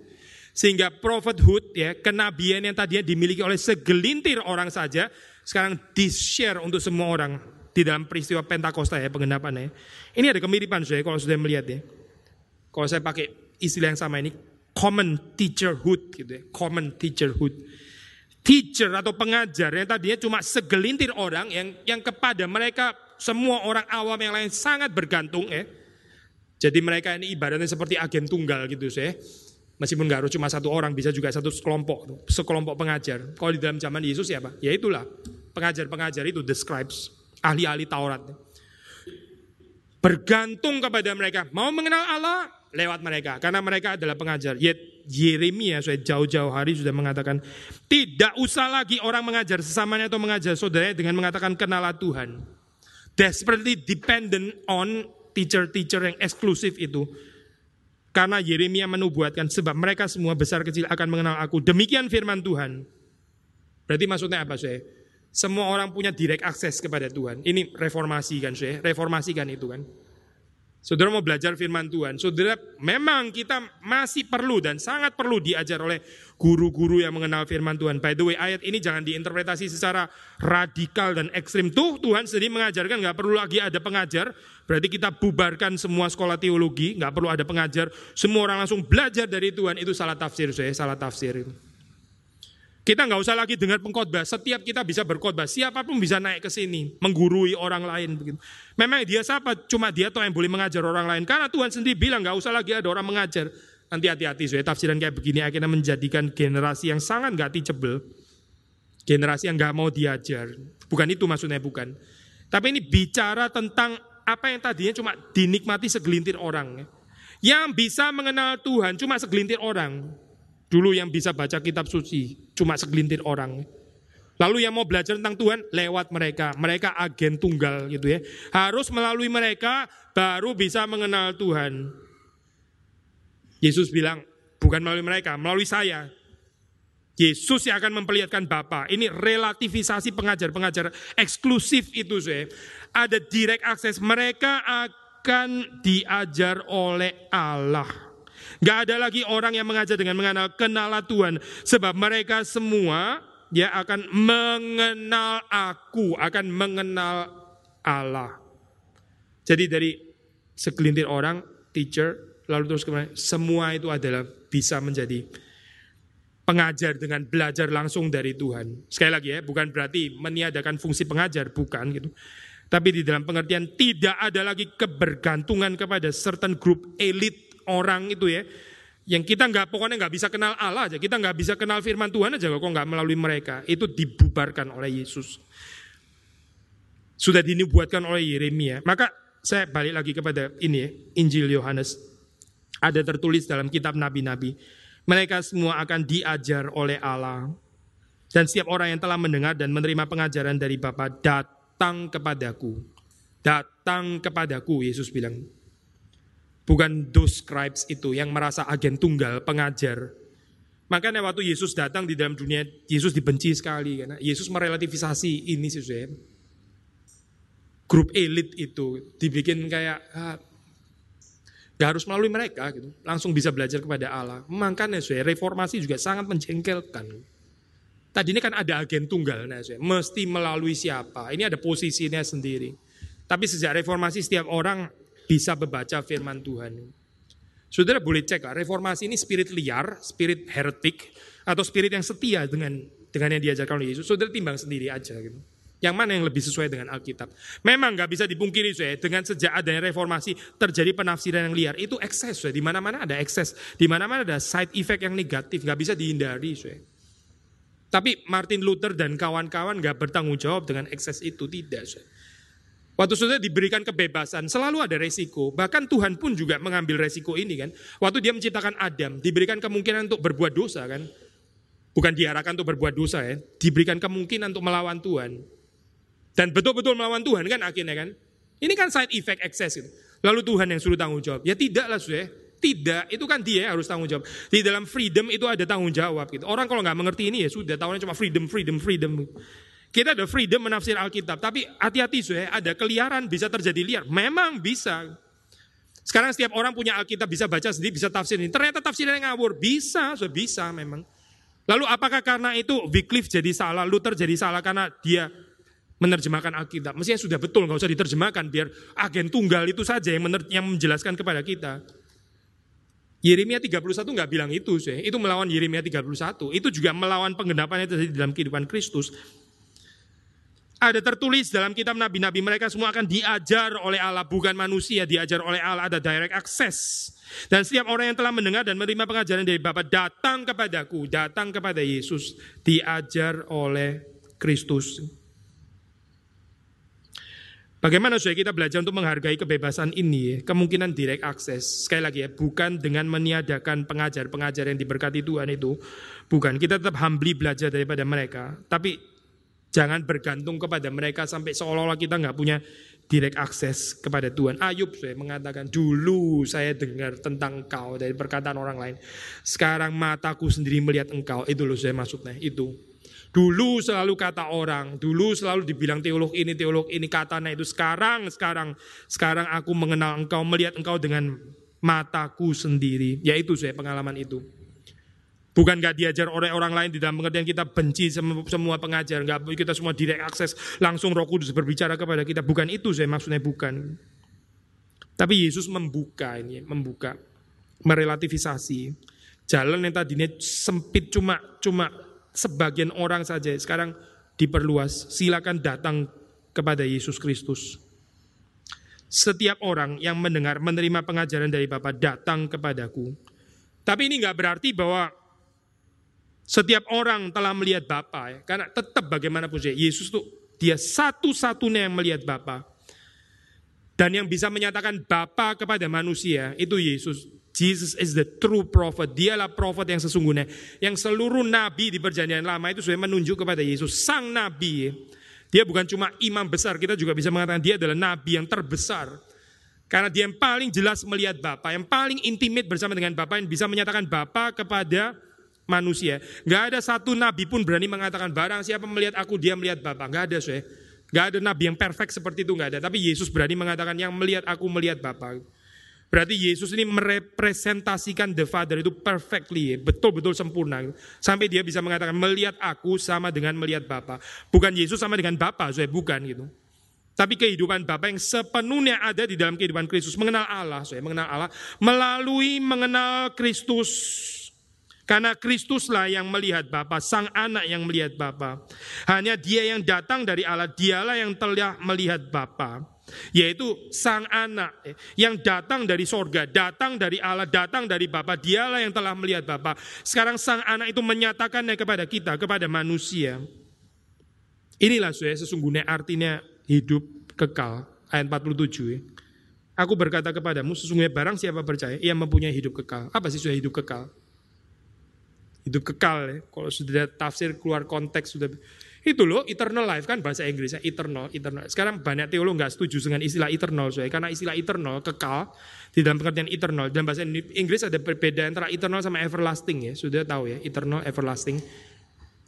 Sehingga prophethood, ya, kenabian yang tadinya dimiliki oleh segelintir orang saja, sekarang di-share untuk semua orang di dalam peristiwa Pentakosta ya pengendapannya. Ini ada kemiripan saya kalau sudah melihat ya. Kalau saya pakai istilah yang sama ini common teacherhood gitu ya, common teacherhood teacher atau pengajar yang tadinya cuma segelintir orang yang yang kepada mereka semua orang awam yang lain sangat bergantung ya. Jadi mereka ini ibaratnya seperti agen tunggal gitu saya. Meskipun nggak harus cuma satu orang, bisa juga satu kelompok, sekelompok pengajar. Kalau di dalam zaman Yesus ya Pak, ya itulah pengajar-pengajar itu, the scribes, ahli-ahli Taurat. Bergantung kepada mereka, mau mengenal Allah lewat mereka, karena mereka adalah pengajar. Yeremia sudah jauh-jauh hari sudah mengatakan tidak usah lagi orang mengajar sesamanya atau mengajar saudaranya dengan mengatakan kenalah Tuhan. Desperately dependent on teacher-teacher yang eksklusif itu. Karena Yeremia menubuatkan sebab mereka semua besar kecil akan mengenal aku. Demikian firman Tuhan. Berarti maksudnya apa saya? Semua orang punya direct akses kepada Tuhan. Ini reformasi kan saya, reformasi kan itu kan. Saudara mau belajar firman Tuhan, saudara memang kita masih perlu dan sangat perlu diajar oleh guru-guru yang mengenal firman Tuhan. By the way, ayat ini jangan diinterpretasi secara radikal dan ekstrim. Tuh Tuhan sendiri mengajarkan nggak perlu lagi ada pengajar. Berarti kita bubarkan semua sekolah teologi, nggak perlu ada pengajar. Semua orang langsung belajar dari Tuhan. Itu salah tafsir saya, salah tafsir. Kita nggak usah lagi dengar pengkhotbah. Setiap kita bisa berkhotbah. Siapa pun bisa naik ke sini, menggurui orang lain begitu. Memang dia siapa? Cuma dia toh yang boleh mengajar orang lain. Karena Tuhan sendiri bilang nggak usah lagi ada orang mengajar. Nanti hati-hati, saya tafsiran kayak begini akhirnya menjadikan generasi yang sangat nggak teachable. Generasi yang nggak mau diajar. Bukan itu maksudnya, bukan. Tapi ini bicara tentang apa yang tadinya cuma dinikmati segelintir orang. Yang bisa mengenal Tuhan cuma segelintir orang. Dulu yang bisa baca kitab suci cuma segelintir orang. Lalu yang mau belajar tentang Tuhan lewat mereka. Mereka agen tunggal gitu ya. Harus melalui mereka baru bisa mengenal Tuhan. Yesus bilang, bukan melalui mereka, melalui saya. Yesus yang akan memperlihatkan Bapa. Ini relativisasi pengajar-pengajar eksklusif itu saya. Ada direct akses. Mereka akan diajar oleh Allah. Gak ada lagi orang yang mengajar dengan mengenal kenalah Tuhan. Sebab mereka semua ya akan mengenal aku, akan mengenal Allah. Jadi dari segelintir orang, teacher, lalu terus ke mana, semua itu adalah bisa menjadi pengajar dengan belajar langsung dari Tuhan. Sekali lagi ya, bukan berarti meniadakan fungsi pengajar, bukan gitu. Tapi di dalam pengertian tidak ada lagi kebergantungan kepada certain group elit orang itu ya. Yang kita nggak pokoknya nggak bisa kenal Allah aja, kita nggak bisa kenal firman Tuhan aja kok nggak melalui mereka. Itu dibubarkan oleh Yesus. Sudah dinubuatkan oleh Yeremia. Maka saya balik lagi kepada ini ya, Injil Yohanes. Ada tertulis dalam kitab nabi-nabi mereka semua akan diajar oleh Allah. Dan setiap orang yang telah mendengar dan menerima pengajaran dari Bapa datang kepadaku. Datang kepadaku, Yesus bilang. Bukan those scribes itu yang merasa agen tunggal, pengajar. Makanya waktu Yesus datang di dalam dunia, Yesus dibenci sekali. Karena Yesus merelativisasi ini sih grup elit itu dibikin kayak ah, Gak harus melalui mereka gitu. Langsung bisa belajar kepada Allah. Makanya saya reformasi juga sangat menjengkelkan. Tadi ini kan ada agen tunggal, nah, saya. mesti melalui siapa. Ini ada posisinya sendiri. Tapi sejak reformasi setiap orang bisa membaca firman Tuhan. Saudara boleh cek, reformasi ini spirit liar, spirit heretik, atau spirit yang setia dengan dengan yang diajarkan oleh Yesus. Saudara timbang sendiri aja gitu. Yang mana yang lebih sesuai dengan Alkitab? Memang nggak bisa dipungkiri, saya. Dengan sejak adanya reformasi terjadi penafsiran yang liar. Itu ekses, saya. Di mana-mana ada ekses, di mana-mana ada side effect yang negatif, nggak bisa dihindari, saya. Tapi Martin Luther dan kawan-kawan nggak bertanggung jawab dengan ekses itu, tidak, saya. Waktu sudah diberikan kebebasan, selalu ada resiko. Bahkan Tuhan pun juga mengambil resiko ini kan. Waktu dia menciptakan Adam, diberikan kemungkinan untuk berbuat dosa kan. Bukan diarahkan untuk berbuat dosa ya, diberikan kemungkinan untuk melawan Tuhan. Dan betul-betul melawan Tuhan kan akhirnya kan. Ini kan side effect excess itu. Lalu Tuhan yang suruh tanggung jawab. Ya tidaklah sudah. Tidak, itu kan dia yang harus tanggung jawab. Di dalam freedom itu ada tanggung jawab gitu. Orang kalau nggak mengerti ini ya sudah tahunya cuma freedom, freedom, freedom. Kita ada freedom menafsir Alkitab, tapi hati-hati sudah ada keliaran bisa terjadi liar. Memang bisa. Sekarang setiap orang punya Alkitab bisa baca sendiri, bisa tafsir ini. Ternyata tafsirnya ngawur, bisa, sudah bisa memang. Lalu apakah karena itu Wycliffe jadi salah, Luther jadi salah karena dia menerjemahkan Alkitab. Mestinya sudah betul, nggak usah diterjemahkan, biar agen tunggal itu saja yang, mener, yang menjelaskan kepada kita. Yeremia 31 nggak bilang itu, sih. itu melawan Yeremia 31. Itu juga melawan penggenapan yang terjadi dalam kehidupan Kristus. Ada tertulis dalam kitab nabi-nabi mereka semua akan diajar oleh Allah, bukan manusia, diajar oleh Allah, ada direct access. Dan setiap orang yang telah mendengar dan menerima pengajaran dari Bapa datang kepadaku, datang kepada Yesus, diajar oleh Kristus. Bagaimana supaya kita belajar untuk menghargai kebebasan ini? Kemungkinan direct access. Sekali lagi ya, bukan dengan meniadakan pengajar-pengajar yang diberkati Tuhan itu. Bukan, kita tetap humbly belajar daripada mereka. Tapi jangan bergantung kepada mereka sampai seolah-olah kita nggak punya direct access kepada Tuhan. Ayub saya mengatakan, dulu saya dengar tentang engkau dari perkataan orang lain. Sekarang mataku sendiri melihat engkau. Itu loh saya maksudnya, itu. Dulu selalu kata orang, dulu selalu dibilang teolog ini, teolog ini katanya itu. Sekarang, sekarang, sekarang aku mengenal engkau, melihat engkau dengan mataku sendiri. Yaitu saya pengalaman itu. Bukan gak diajar oleh orang lain di dalam pengertian kita benci semua pengajar, nggak kita semua direct akses langsung Roh Kudus berbicara kepada kita. Bukan itu saya maksudnya bukan. Tapi Yesus membuka ini, membuka, merelativisasi jalan yang tadinya sempit cuma cuma sebagian orang saja sekarang diperluas. Silakan datang kepada Yesus Kristus. Setiap orang yang mendengar, menerima pengajaran dari Bapa datang kepadaku. Tapi ini nggak berarti bahwa setiap orang telah melihat Bapa ya. Karena tetap bagaimanapun saja, Yesus tuh dia satu-satunya yang melihat Bapa. Dan yang bisa menyatakan Bapa kepada manusia itu Yesus. Jesus is the true prophet. Dialah prophet yang sesungguhnya. Yang seluruh nabi di perjanjian lama itu sudah menunjuk kepada Yesus. Sang nabi. Dia bukan cuma imam besar. Kita juga bisa mengatakan dia adalah nabi yang terbesar. Karena dia yang paling jelas melihat Bapa, yang paling intimate bersama dengan Bapa, yang bisa menyatakan Bapa kepada manusia. Gak ada satu nabi pun berani mengatakan barang siapa melihat aku dia melihat Bapa. Gak ada, saya. Gak ada nabi yang perfect seperti itu, gak ada. Tapi Yesus berani mengatakan yang melihat aku melihat Bapa. Berarti Yesus ini merepresentasikan the Father itu perfectly, betul-betul sempurna. Sampai dia bisa mengatakan melihat aku sama dengan melihat Bapa. Bukan Yesus sama dengan Bapa, saya bukan gitu. Tapi kehidupan Bapa yang sepenuhnya ada di dalam kehidupan Kristus. Mengenal Allah, saya mengenal Allah melalui mengenal Kristus. Karena Kristuslah yang melihat Bapa, sang anak yang melihat Bapa. Hanya dia yang datang dari Allah, dialah yang telah melihat Bapa. Yaitu sang anak yang datang dari sorga, datang dari Allah, datang dari Bapa. Dialah yang telah melihat Bapa. Sekarang sang anak itu menyatakannya kepada kita, kepada manusia. Inilah saya sesungguhnya artinya hidup kekal. Ayat 47 ya. Aku berkata kepadamu, sesungguhnya barang siapa percaya, ia mempunyai hidup kekal. Apa sih sudah hidup kekal? Hidup kekal ya. Kalau sudah tafsir keluar konteks sudah itu loh eternal life kan bahasa Inggrisnya eternal, eternal. Sekarang banyak teolog nggak setuju dengan istilah eternal soalnya karena istilah eternal kekal di dalam pengertian eternal dalam bahasa Inggris ada perbedaan antara eternal sama everlasting ya. Sudah tahu ya eternal everlasting.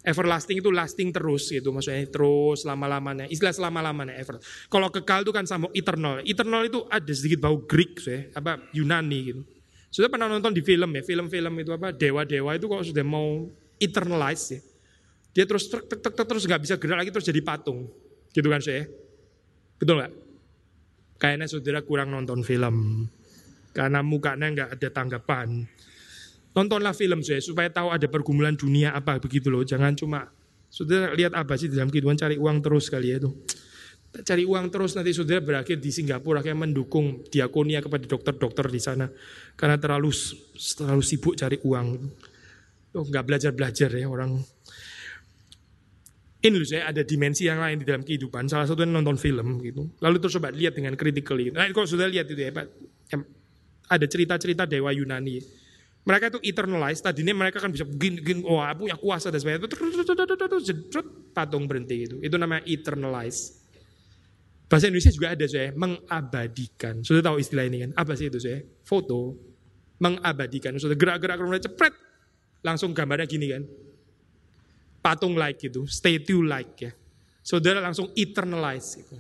Everlasting itu lasting terus gitu maksudnya terus lama-lamanya. Istilah selama-lamanya ever. Kalau kekal itu kan sama eternal. Eternal itu ada sedikit bau Greek ya apa Yunani gitu sudah pernah nonton di film ya, film-film itu apa dewa-dewa itu kalau sudah mau eternalize ya, dia terus tek tek tek terus nggak bisa gerak lagi terus jadi patung, gitu kan saya? Betul nggak? Kayaknya saudara kurang nonton film karena mukanya nggak ada tanggapan. Nontonlah film saya supaya tahu ada pergumulan dunia apa begitu loh. Jangan cuma saudara lihat apa sih dalam kehidupan cari uang terus kali ya itu cari uang terus nanti saudara berakhir di Singapura kayak mendukung diakonia kepada dokter-dokter di sana karena terlalu terlalu sibuk cari uang. Oh, nggak belajar-belajar ya orang. Ini loh saya ada dimensi yang lain di dalam kehidupan. Salah satunya nonton film gitu. Lalu terus coba lihat dengan critically. Nah, kalau sudah lihat itu ya Pak, ada cerita-cerita dewa Yunani. Mereka itu eternalize, tadinya mereka kan bisa gini, gini, oh punya kuasa dan sebagainya. Patung berhenti itu. Itu namanya eternalize. Bahasa Indonesia juga ada saya, mengabadikan. Sudah tahu istilah ini kan? Apa sih itu saya? Foto, mengabadikan. Sudah gerak-gerak kemudian cepret, langsung gambarnya gini kan. Patung like gitu, statue like ya. Saudara langsung eternalize gitu.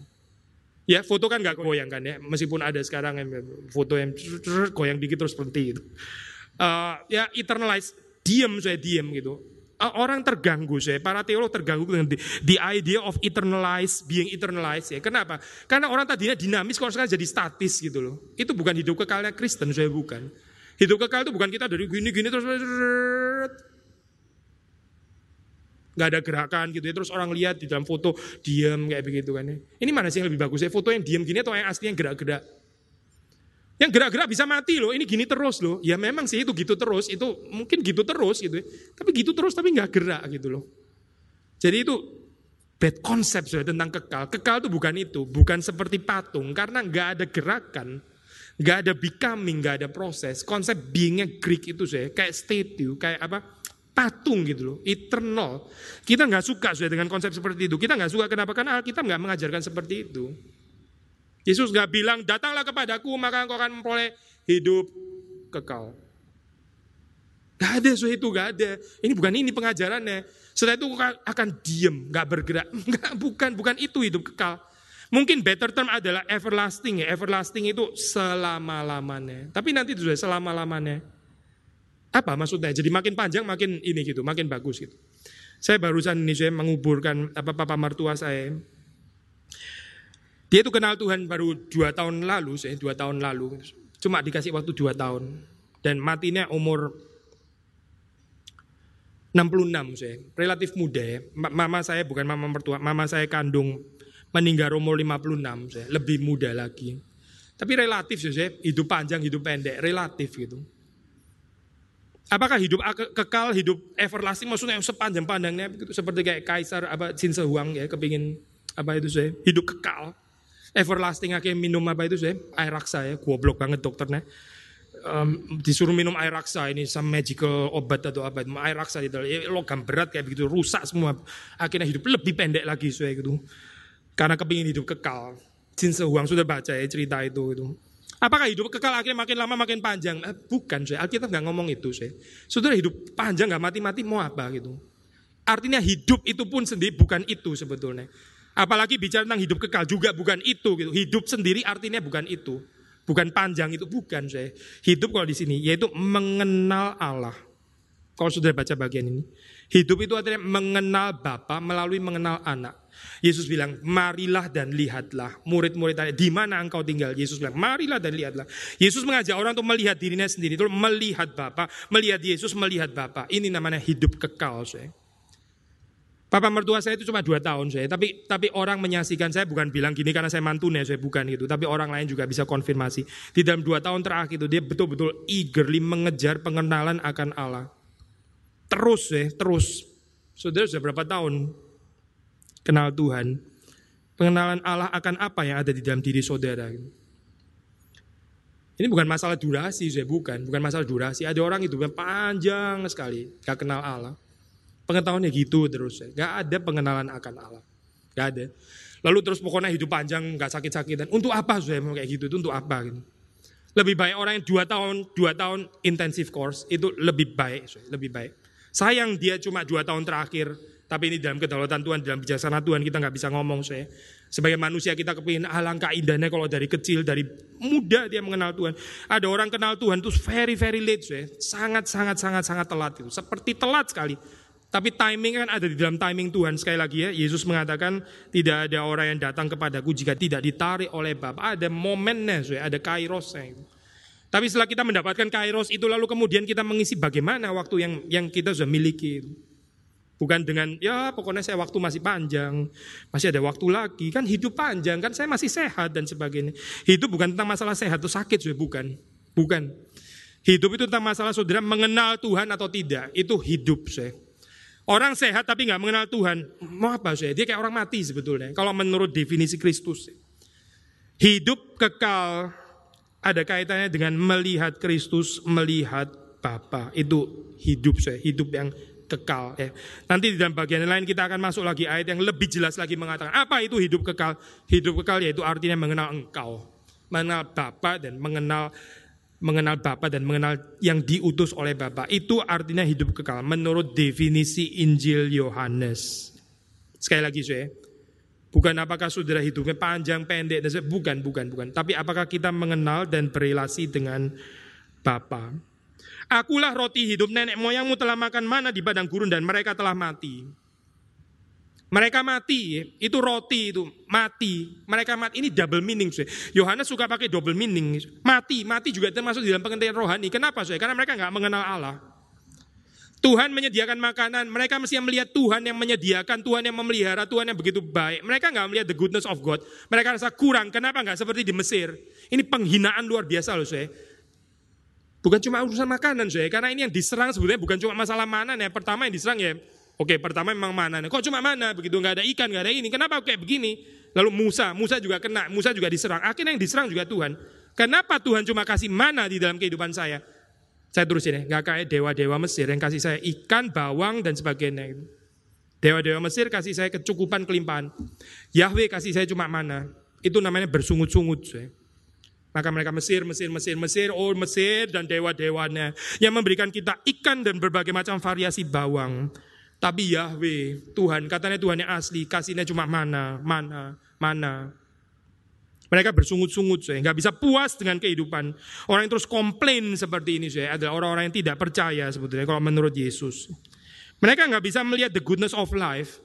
Ya foto kan gak goyang kan ya, meskipun ada sekarang yang foto yang goyang dikit terus berhenti gitu. Uh, ya eternalize, diam saya diam gitu orang terganggu saya, para teolog terganggu dengan the, the idea of eternalized, being eternalized ya. Kenapa? Karena orang tadinya dinamis, kalau sekarang jadi statis gitu loh. Itu bukan hidup kekalnya Kristen, saya bukan. Hidup kekal itu bukan kita dari gini-gini terus nggak ada gerakan gitu ya terus orang lihat di dalam foto diam kayak begitu kan ya. Ini mana sih yang lebih bagus ya foto yang diam gini atau yang asli yang gerak-gerak? Yang gerak-gerak bisa mati loh, ini gini terus loh. Ya memang sih itu gitu terus, itu mungkin gitu terus gitu. Ya. Tapi gitu terus tapi nggak gerak gitu loh. Jadi itu bad concept sudah tentang kekal. Kekal itu bukan itu, bukan seperti patung karena nggak ada gerakan, nggak ada becoming, nggak ada proses. Konsep beingnya Greek itu saya kayak statue, kayak apa? Patung gitu loh, eternal. Kita nggak suka sudah dengan konsep seperti itu. Kita nggak suka kenapa? Karena Alkitab nggak mengajarkan seperti itu. Yesus nggak bilang, datanglah kepadaku maka engkau akan memperoleh hidup kekal. Gak ada so itu, gak ada. Ini bukan ini pengajarannya. Setelah itu akan diem, gak bergerak. *laughs* Enggak, bukan, bukan itu hidup kekal. Mungkin better term adalah everlasting ya. Everlasting itu selama-lamanya. Tapi nanti itu sudah selama-lamanya. Apa maksudnya? Jadi makin panjang makin ini gitu, makin bagus gitu. Saya barusan ini saya menguburkan apa papa mertua saya dia itu kenal Tuhan baru dua tahun lalu, saya dua tahun lalu. Cuma dikasih waktu dua tahun. Dan matinya umur 66 saya, relatif muda ya. Mama saya bukan mama mertua, mama saya kandung meninggal umur 56 saya, lebih muda lagi. Tapi relatif saya, hidup panjang, hidup pendek, relatif gitu. Apakah hidup kekal, hidup everlasting maksudnya yang sepanjang pandangnya seperti kayak kaisar apa Jin Huang ya kepingin apa itu saya hidup kekal everlasting akhirnya minum apa itu sih air raksa ya goblok banget dokternya um, disuruh minum air raksa ini some magical obat atau apa air raksa itu ya, logam berat kayak begitu rusak semua akhirnya hidup lebih pendek lagi saya gitu karena kepingin hidup kekal Jin Sehuang sudah baca ya cerita itu itu Apakah hidup kekal akhirnya makin lama makin panjang? Eh, bukan, saya. Alkitab nggak ngomong itu, saya. Saudara hidup panjang nggak mati-mati mau apa gitu? Artinya hidup itu pun sendiri bukan itu sebetulnya. Apalagi bicara tentang hidup kekal juga bukan itu gitu. Hidup sendiri artinya bukan itu. Bukan panjang itu bukan saya. Hidup kalau di sini yaitu mengenal Allah. Kalau sudah baca bagian ini. Hidup itu artinya mengenal Bapa melalui mengenal anak. Yesus bilang, marilah dan lihatlah. Murid-murid tanya, di mana engkau tinggal? Yesus bilang, marilah dan lihatlah. Yesus mengajak orang untuk melihat dirinya sendiri. Itu melihat Bapa, melihat Yesus, melihat Bapa. Ini namanya hidup kekal. Saya. Papa mertua saya itu cuma dua tahun saya, tapi tapi orang menyaksikan saya bukan bilang gini karena saya mantune, saya bukan gitu. Tapi orang lain juga bisa konfirmasi. Di dalam dua tahun terakhir itu dia betul-betul eagerly mengejar pengenalan akan Allah. Terus ya, terus. Saudara sudah berapa tahun kenal Tuhan? Pengenalan Allah akan apa yang ada di dalam diri saudara? Ini bukan masalah durasi, saya bukan, bukan masalah durasi. Ada orang itu panjang sekali, gak kenal Allah. Pengetahuannya gitu terus. Gak ada pengenalan akan Allah. Gak ada. Lalu terus pokoknya hidup panjang, gak sakit-sakitan. Untuk apa saya mau kayak gitu? Itu untuk apa? Gitu. Lebih baik orang yang dua tahun, dua tahun intensive course itu lebih baik, lebih baik. Sayang dia cuma dua tahun terakhir, tapi ini dalam kedaulatan Tuhan, dalam bijaksana Tuhan kita nggak bisa ngomong saya. Sebagai manusia kita kepingin alangkah indahnya kalau dari kecil, dari muda dia mengenal Tuhan. Ada orang kenal Tuhan itu very very late saya, sangat sangat sangat sangat telat itu, seperti telat sekali. Tapi timing kan ada di dalam timing Tuhan. Sekali lagi ya, Yesus mengatakan tidak ada orang yang datang kepadaku jika tidak ditarik oleh Bapa. Ada momennya, ada kairosnya. Tapi setelah kita mendapatkan kairos itu lalu kemudian kita mengisi bagaimana waktu yang yang kita sudah miliki. Bukan dengan ya pokoknya saya waktu masih panjang, masih ada waktu lagi. Kan hidup panjang, kan saya masih sehat dan sebagainya. Hidup bukan tentang masalah sehat atau sakit, sudah bukan. Bukan. Hidup itu tentang masalah saudara mengenal Tuhan atau tidak. Itu hidup saya. Orang sehat tapi nggak mengenal Tuhan, mau apa saya? Dia kayak orang mati sebetulnya. Kalau menurut definisi Kristus, hidup kekal ada kaitannya dengan melihat Kristus, melihat Bapa. Itu hidup saya, hidup yang kekal. Ya. Nanti di dalam bagian lain kita akan masuk lagi ayat yang lebih jelas lagi mengatakan apa itu hidup kekal. Hidup kekal yaitu artinya mengenal Engkau, mengenal Bapa dan mengenal mengenal Bapa dan mengenal yang diutus oleh Bapa. Itu artinya hidup kekal menurut definisi Injil Yohanes. Sekali lagi saya, bukan apakah saudara hidupnya panjang, pendek, dan bukan, bukan, bukan. Tapi apakah kita mengenal dan berrelasi dengan Bapa. Akulah roti hidup nenek moyangmu telah makan mana di padang gurun dan mereka telah mati. Mereka mati, itu roti itu mati. Mereka mati ini double meaning. Yohanes suka pakai double meaning. Mati, mati juga termasuk di dalam pengertian rohani. Kenapa? Saya? Karena mereka nggak mengenal Allah. Tuhan menyediakan makanan, mereka mesti melihat Tuhan yang menyediakan, Tuhan yang memelihara, Tuhan yang begitu baik. Mereka nggak melihat the goodness of God. Mereka rasa kurang. Kenapa nggak seperti di Mesir? Ini penghinaan luar biasa loh saya. Bukan cuma urusan makanan saya, karena ini yang diserang sebetulnya bukan cuma masalah mana ya. Pertama yang diserang ya Oke, pertama memang mana? Kok cuma mana? Begitu nggak ada ikan, nggak ada ini. Kenapa kayak begini? Lalu Musa, Musa juga kena, Musa juga diserang. Akhirnya yang diserang juga Tuhan. Kenapa Tuhan cuma kasih mana di dalam kehidupan saya? Saya terusin ya, nggak kayak dewa-dewa Mesir yang kasih saya ikan, bawang dan sebagainya. Dewa-dewa Mesir kasih saya kecukupan kelimpahan. Yahweh kasih saya cuma mana. Itu namanya bersungut-sungut. Maka mereka Mesir, Mesir, Mesir, Mesir, oh Mesir dan dewa-dewanya yang memberikan kita ikan dan berbagai macam variasi bawang. Tapi Yahweh, Tuhan, katanya Tuhan yang asli, kasihnya cuma mana, mana, mana. Mereka bersungut-sungut, saya nggak bisa puas dengan kehidupan. Orang yang terus komplain seperti ini, saya adalah orang-orang yang tidak percaya sebetulnya kalau menurut Yesus. Mereka nggak bisa melihat the goodness of life.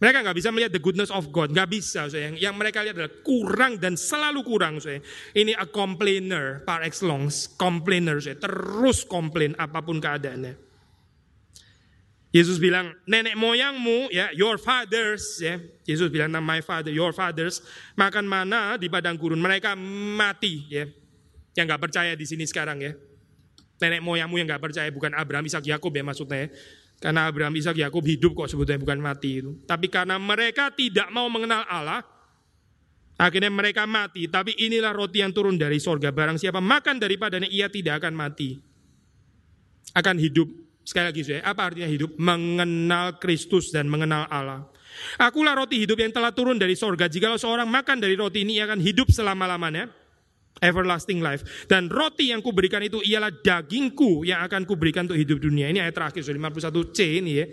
Mereka nggak bisa melihat the goodness of God, nggak bisa. Saya yang, mereka lihat adalah kurang dan selalu kurang. Saya ini a complainer par excellence, complainer. Saya terus komplain apa pun keadaannya. Yesus bilang, nenek moyangmu, ya, your fathers, ya. Yesus bilang, my father, your fathers, makan mana di padang gurun. Mereka mati, ya. Yang nggak percaya di sini sekarang, ya. Nenek moyangmu yang nggak percaya, bukan Abraham, Ishak, Yakub ya maksudnya. Ya. Karena Abraham, Ishak, Yakub hidup kok sebetulnya bukan mati itu. Tapi karena mereka tidak mau mengenal Allah, akhirnya mereka mati. Tapi inilah roti yang turun dari sorga. Barang siapa makan daripadanya, ia tidak akan mati. Akan hidup Sekali lagi saya, apa artinya hidup? Mengenal Kristus dan mengenal Allah. Akulah roti hidup yang telah turun dari sorga. Jikalau seorang makan dari roti ini, ia akan hidup selama-lamanya. Everlasting life. Dan roti yang kuberikan itu ialah dagingku yang akan kuberikan untuk hidup dunia. Ini ayat terakhir, 51C ini ya.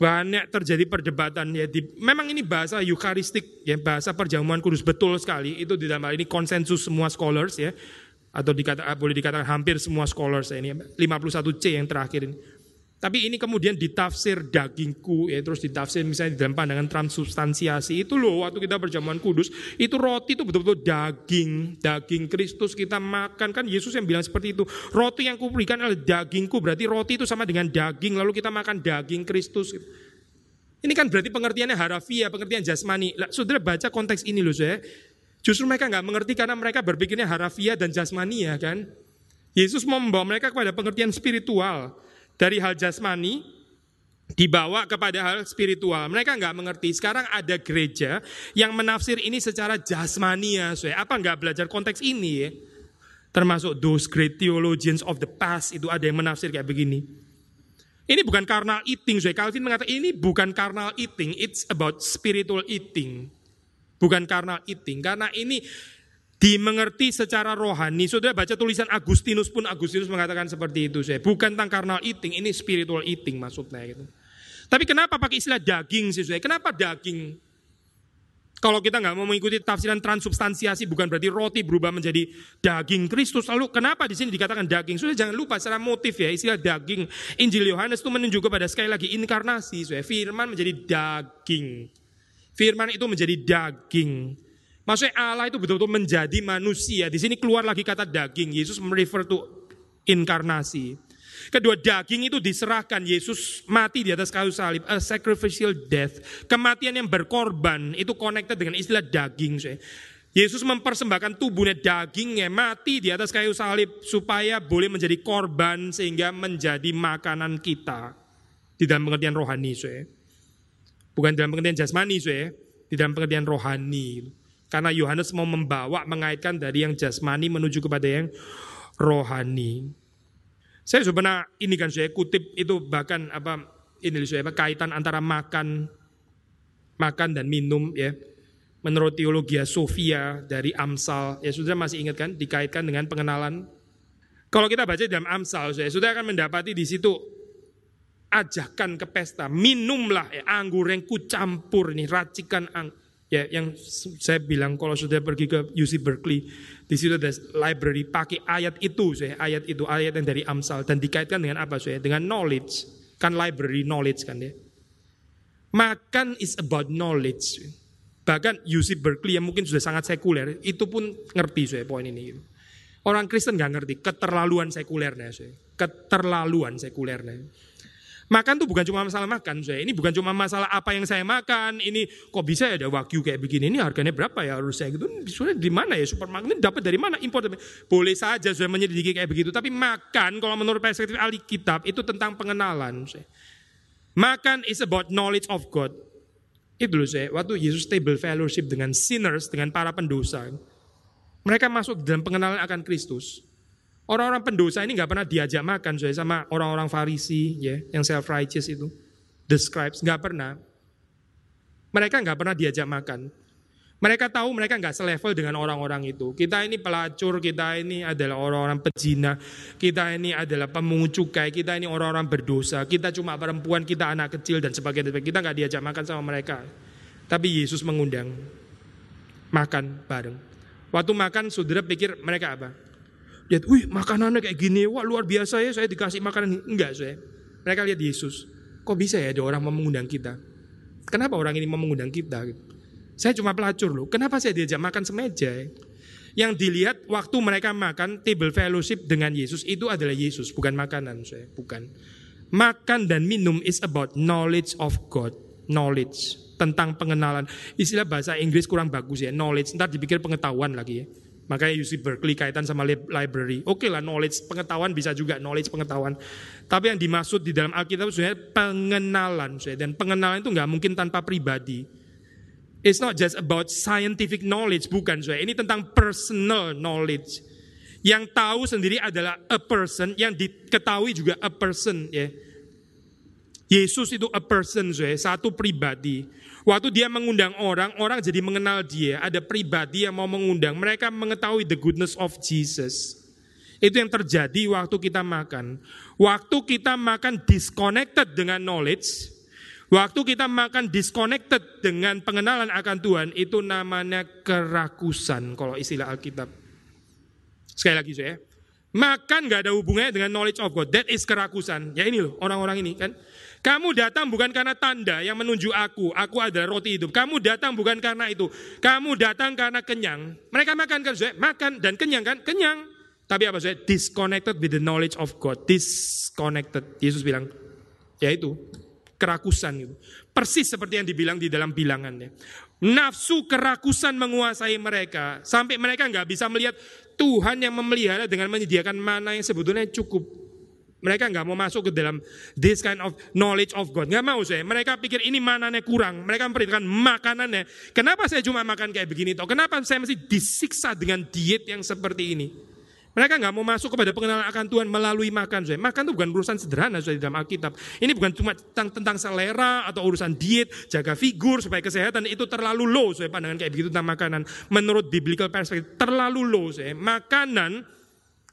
Banyak terjadi perdebatan ya. Di, memang ini bahasa eucharistik ya, bahasa perjamuan kudus betul sekali. Itu di dalam hal ini konsensus semua scholars ya atau dikata, boleh dikatakan hampir semua scholars ini 51C yang terakhir ini. Tapi ini kemudian ditafsir dagingku, ya terus ditafsir misalnya di dalam pandangan transubstansiasi. Itu loh waktu kita berjamuan kudus, itu roti itu betul-betul daging. Daging Kristus kita makan, kan Yesus yang bilang seperti itu. Roti yang kuberikan adalah dagingku, berarti roti itu sama dengan daging, lalu kita makan daging Kristus. Ini kan berarti pengertiannya harafiah, pengertian jasmani. Lah, saudara baca konteks ini loh saya. Justru mereka nggak mengerti karena mereka berpikirnya harafiah dan jasmani ya kan. Yesus membawa mereka kepada pengertian spiritual dari hal jasmani dibawa kepada hal spiritual. Mereka nggak mengerti. Sekarang ada gereja yang menafsir ini secara jasmani ya. So, apa nggak belajar konteks ini ya? Termasuk those great theologians of the past itu ada yang menafsir kayak begini. Ini bukan carnal eating. So, Calvin mengatakan ini bukan carnal eating. It's about spiritual eating. Bukan carnal eating. Karena ini dimengerti secara rohani. Sudah baca tulisan Agustinus pun Agustinus mengatakan seperti itu. Saya bukan tentang carnal eating, ini spiritual eating maksudnya gitu. Tapi kenapa pakai istilah daging sih saya? Kenapa daging? Kalau kita nggak mau mengikuti tafsiran transubstansiasi bukan berarti roti berubah menjadi daging Kristus. Lalu kenapa di sini dikatakan daging? Sudah jangan lupa secara motif ya istilah daging. Injil Yohanes itu menunjuk kepada sekali lagi inkarnasi. Firman menjadi daging. Firman itu menjadi daging. Maksudnya Allah itu betul-betul menjadi manusia. Di sini keluar lagi kata daging. Yesus merefer to inkarnasi. Kedua daging itu diserahkan. Yesus mati di atas kayu salib. A sacrificial death. Kematian yang berkorban itu connected dengan istilah daging. Yesus mempersembahkan tubuhnya dagingnya mati di atas kayu salib supaya boleh menjadi korban sehingga menjadi makanan kita di dalam pengertian rohani, bukan dalam pengertian jasmani, di dalam pengertian rohani. Karena Yohanes mau membawa, mengaitkan dari yang jasmani menuju kepada yang rohani. Saya pernah ini kan saya kutip itu bahkan apa ini saya apa kaitan antara makan makan dan minum ya. Menurut teologi Sofia dari Amsal, ya sudah masih ingat kan dikaitkan dengan pengenalan. Kalau kita baca dalam Amsal, saya sudah akan mendapati di situ ajakan ke pesta, minumlah ya, anggur yang kucampur nih, racikan ang, Ya, yang saya bilang kalau sudah pergi ke UC Berkeley, di situ ada library pakai ayat itu, saya ayat itu ayat yang dari Amsal dan dikaitkan dengan apa saya? Dengan knowledge, kan library knowledge kan ya. Makan is about knowledge. Bahkan UC Berkeley yang mungkin sudah sangat sekuler, itu pun ngerti saya poin ini. Orang Kristen nggak ngerti keterlaluan sekulernya, saya. keterlaluan sekulernya. Makan tuh bukan cuma masalah makan, saya. Ini bukan cuma masalah apa yang saya makan. Ini kok bisa ya ada wagyu kayak begini? Ini harganya berapa ya harus saya gitu? Sudah di mana ya supermarket? Ini dapat dari mana? Impor. Boleh saja saya menyelidiki kayak begitu. Tapi makan kalau menurut perspektif ahli kitab itu tentang pengenalan. Saya. Makan is about knowledge of God. Itu loh saya. Waktu Yesus table fellowship dengan sinners, dengan para pendosa. Mereka masuk dalam pengenalan akan Kristus. Orang-orang pendosa ini nggak pernah diajak makan saya sama orang-orang Farisi ya, yang self righteous itu, the scribes nggak pernah. Mereka nggak pernah diajak makan. Mereka tahu mereka nggak selevel dengan orang-orang itu. Kita ini pelacur, kita ini adalah orang-orang pezina, kita ini adalah pemungut cukai, kita ini orang-orang berdosa, kita cuma perempuan, kita anak kecil dan sebagainya. Kita nggak diajak makan sama mereka. Tapi Yesus mengundang makan bareng. Waktu makan, saudara pikir mereka apa? Lihat, wih makanannya kayak gini, wah luar biasa ya saya dikasih makanan. Enggak saya. Mereka lihat Yesus, kok bisa ya ada orang mau mengundang kita? Kenapa orang ini mau mengundang kita? Saya cuma pelacur loh, kenapa saya diajak makan semeja? Yang dilihat waktu mereka makan table fellowship dengan Yesus itu adalah Yesus, bukan makanan saya, bukan. Makan dan minum is about knowledge of God, knowledge tentang pengenalan. Istilah bahasa Inggris kurang bagus ya, knowledge. Ntar dipikir pengetahuan lagi ya. Makanya UC Berkeley kaitan sama library. Oke okay lah knowledge pengetahuan bisa juga knowledge pengetahuan. Tapi yang dimaksud di dalam Alkitab sebenarnya pengenalan. Dan pengenalan itu nggak mungkin tanpa pribadi. It's not just about scientific knowledge, bukan. Ini tentang personal knowledge. Yang tahu sendiri adalah a person, yang diketahui juga a person. Ya. Yesus itu a person, satu pribadi. Waktu dia mengundang orang, orang jadi mengenal dia. Ada pribadi yang mau mengundang. Mereka mengetahui the goodness of Jesus. Itu yang terjadi waktu kita makan. Waktu kita makan disconnected dengan knowledge, waktu kita makan disconnected dengan pengenalan akan Tuhan, itu namanya kerakusan kalau istilah Alkitab. Sekali lagi saya, Makan nggak ada hubungannya dengan knowledge of God. That is kerakusan. Ya ini loh orang-orang ini kan. Kamu datang bukan karena tanda yang menunjuk aku. Aku adalah roti hidup. Kamu datang bukan karena itu. Kamu datang karena kenyang. Mereka makan kan, saya makan dan kenyang kan, kenyang. Tapi apa saya disconnected with the knowledge of God. Disconnected. Yesus bilang, ya itu kerakusan itu. Persis seperti yang dibilang di dalam bilangannya. Nafsu kerakusan menguasai mereka sampai mereka nggak bisa melihat Tuhan yang memelihara dengan menyediakan mana yang sebetulnya cukup. Mereka nggak mau masuk ke dalam this kind of knowledge of God. Nggak mau saya. Mereka pikir ini mananya kurang. Mereka memperhatikan makanannya. Kenapa saya cuma makan kayak begini toh? Kenapa saya mesti disiksa dengan diet yang seperti ini? Mereka nggak mau masuk kepada pengenalan akan Tuhan melalui makan. Saya. Makan itu bukan urusan sederhana saya di dalam Alkitab. Ini bukan cuma tentang, tentang selera atau urusan diet, jaga figur supaya kesehatan itu terlalu low. Saya pandangan kayak begitu tentang makanan. Menurut biblical perspective terlalu low. Saya. Makanan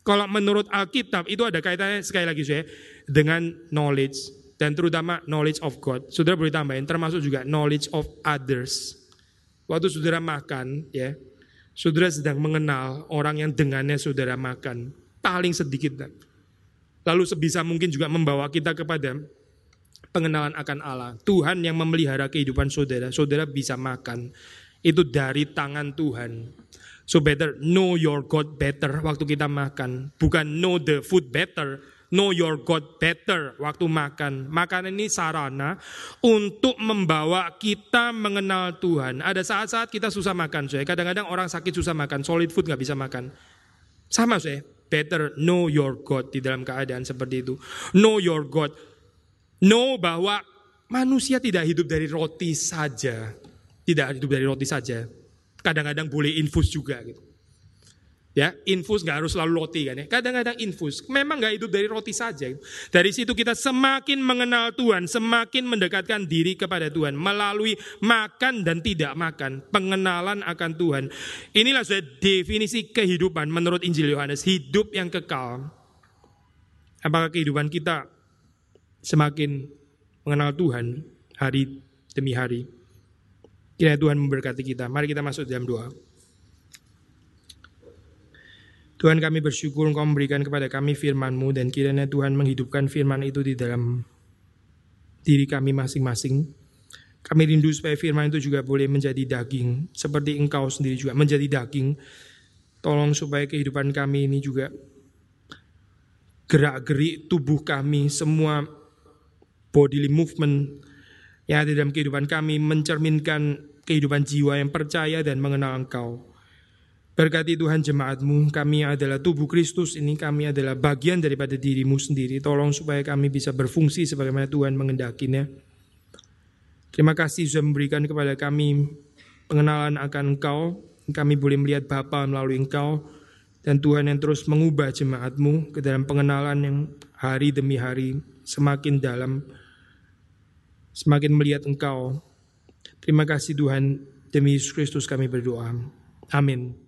kalau menurut Alkitab itu ada kaitannya sekali lagi saya dengan knowledge dan terutama knowledge of God. Saudara boleh tambahin termasuk juga knowledge of others. Waktu saudara makan ya, Saudara sedang mengenal orang yang dengannya saudara makan. Paling sedikit. Lalu sebisa mungkin juga membawa kita kepada pengenalan akan Allah. Tuhan yang memelihara kehidupan saudara. Saudara bisa makan. Itu dari tangan Tuhan. So better know your God better waktu kita makan. Bukan know the food better, know your God better waktu makan. Makan ini sarana untuk membawa kita mengenal Tuhan. Ada saat-saat kita susah makan, saya. Kadang-kadang orang sakit susah makan, solid food nggak bisa makan. Sama saya, better know your God di dalam keadaan seperti itu. Know your God. Know bahwa manusia tidak hidup dari roti saja. Tidak hidup dari roti saja. Kadang-kadang boleh infus juga gitu. Ya, infus nggak harus selalu roti kan ya. Kadang-kadang infus, memang nggak hidup dari roti saja. Dari situ kita semakin mengenal Tuhan, semakin mendekatkan diri kepada Tuhan melalui makan dan tidak makan, pengenalan akan Tuhan. Inilah sudah definisi kehidupan menurut Injil Yohanes, hidup yang kekal. Apakah kehidupan kita semakin mengenal Tuhan hari demi hari? Kiranya Tuhan memberkati kita. Mari kita masuk dalam doa. Tuhan kami bersyukur Engkau memberikan kepada kami firman-Mu dan kiranya Tuhan menghidupkan firman itu di dalam diri kami masing-masing. Kami rindu supaya firman itu juga boleh menjadi daging, seperti Engkau sendiri juga menjadi daging. Tolong supaya kehidupan kami ini juga gerak-gerik tubuh kami, semua bodily movement yang ada dalam kehidupan kami mencerminkan kehidupan jiwa yang percaya dan mengenal Engkau. Berkati Tuhan jemaatmu, kami adalah tubuh Kristus ini, kami adalah bagian daripada dirimu sendiri. Tolong supaya kami bisa berfungsi sebagaimana Tuhan mengendakinya. Terima kasih sudah memberikan kepada kami pengenalan akan Engkau. Kami boleh melihat Bapa melalui Engkau. Dan Tuhan yang terus mengubah jemaatmu ke dalam pengenalan yang hari demi hari semakin dalam. Semakin melihat Engkau. Terima kasih Tuhan, demi Yesus Kristus kami berdoa. Amin.